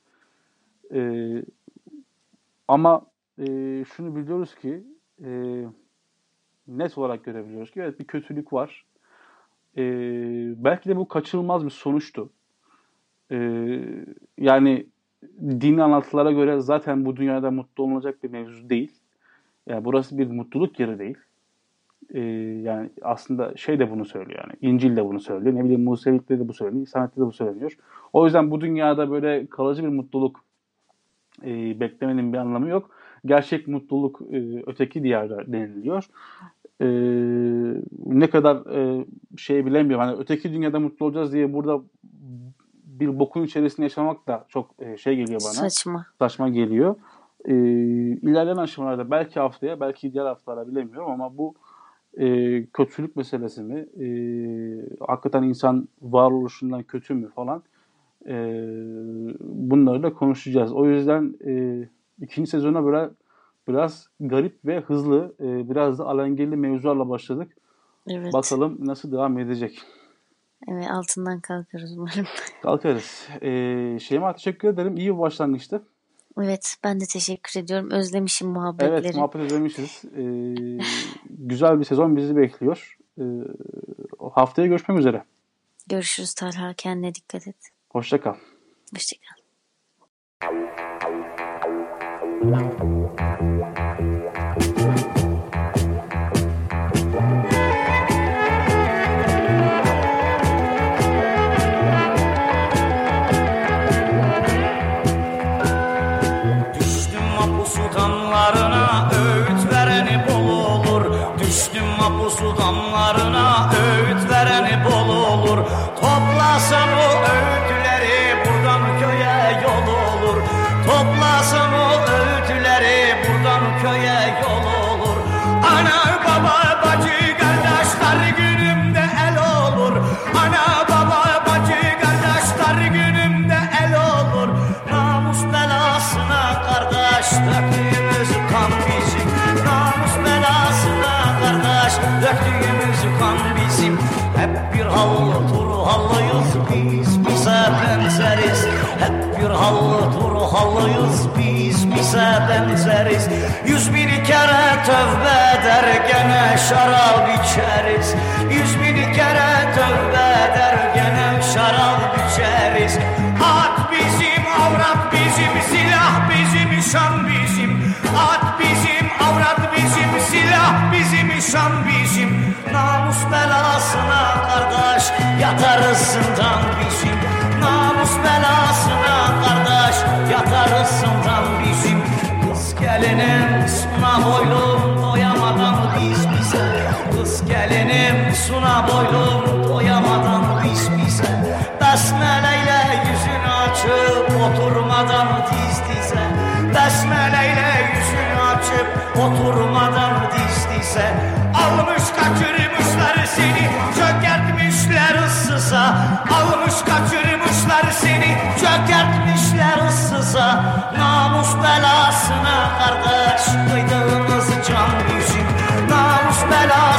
E, ama şunu biliyoruz ki net olarak görebiliyoruz ki evet bir kötülük var. Belki de bu kaçınılmaz bir sonuçtu. Yani dini anlatılara göre zaten bu dünyada mutlu olunacak bir mevzu değil. Yani burası bir mutluluk yeri değil. e, yani aslında şey de bunu söylüyor yani İncil de bunu söylüyor. Ne bileyim Musevilikte de bu söyleniyor. İslamiyet'te de bu söyleniyor. O yüzden bu dünyada böyle kalıcı bir mutluluk e, beklemenin bir anlamı yok. Gerçek mutluluk e, öteki diyarda deniliyor. E, ne kadar e, şey bilemiyorum. Hani öteki dünyada mutlu olacağız diye burada bir bokun içerisinde yaşamak da çok e, şey geliyor bana. Saçma. Saçma geliyor. E, ilerleyen aşamalarda belki haftaya belki diğer haftalara bilemiyorum ama bu e, kötülük meselesini e, hakikaten insan varoluşundan kötü mü falan e, bunları da konuşacağız. O yüzden e, ikinci sezona böyle biraz garip ve hızlı e, biraz da alengirli mevzularla başladık. Evet. Bakalım nasıl devam edecek. Evet altından kalkarız umarım. Kalkarız. E, Şeyma teşekkür ederim. İyi bir başlangıçtı. Evet ben de teşekkür ediyorum. Özlemişim muhabbetleri. Evet muhabbet özlemişiz. E, güzel bir sezon bizi bekliyor. E, haftaya görüşmek üzere. Görüşürüz Talha. Kendine dikkat et. Hoşça kal. Hoşçakal. Düştüm benzeriz Yüz bin kere tövbe eder gene şarap içeriz. Yüz bin kere tövbe eder gene şarap içeriz. At bizim avrat bizim silah bizim şan bizim. At bizim avrat bizim silah bizim şan bizim. Namus belasına kardeş yatarız zindan bizim. Namus belasına kardeş yatarız zindan gelinim suna boylum doyamadan biz bize. Kız gelinim suna boylum doyamadan biz bize. Besmeleyle yüzünü açıp oturmadan diz dize. Besmeleyle yüzünü açıp oturmadan diz dize. Almış kaçırmışlar seni çökertmişler ıssıza Almış kaçırmışlar seni çökertmişler ıssıza. Namus belasına kardeş kıydığımız can bizim Namus belasına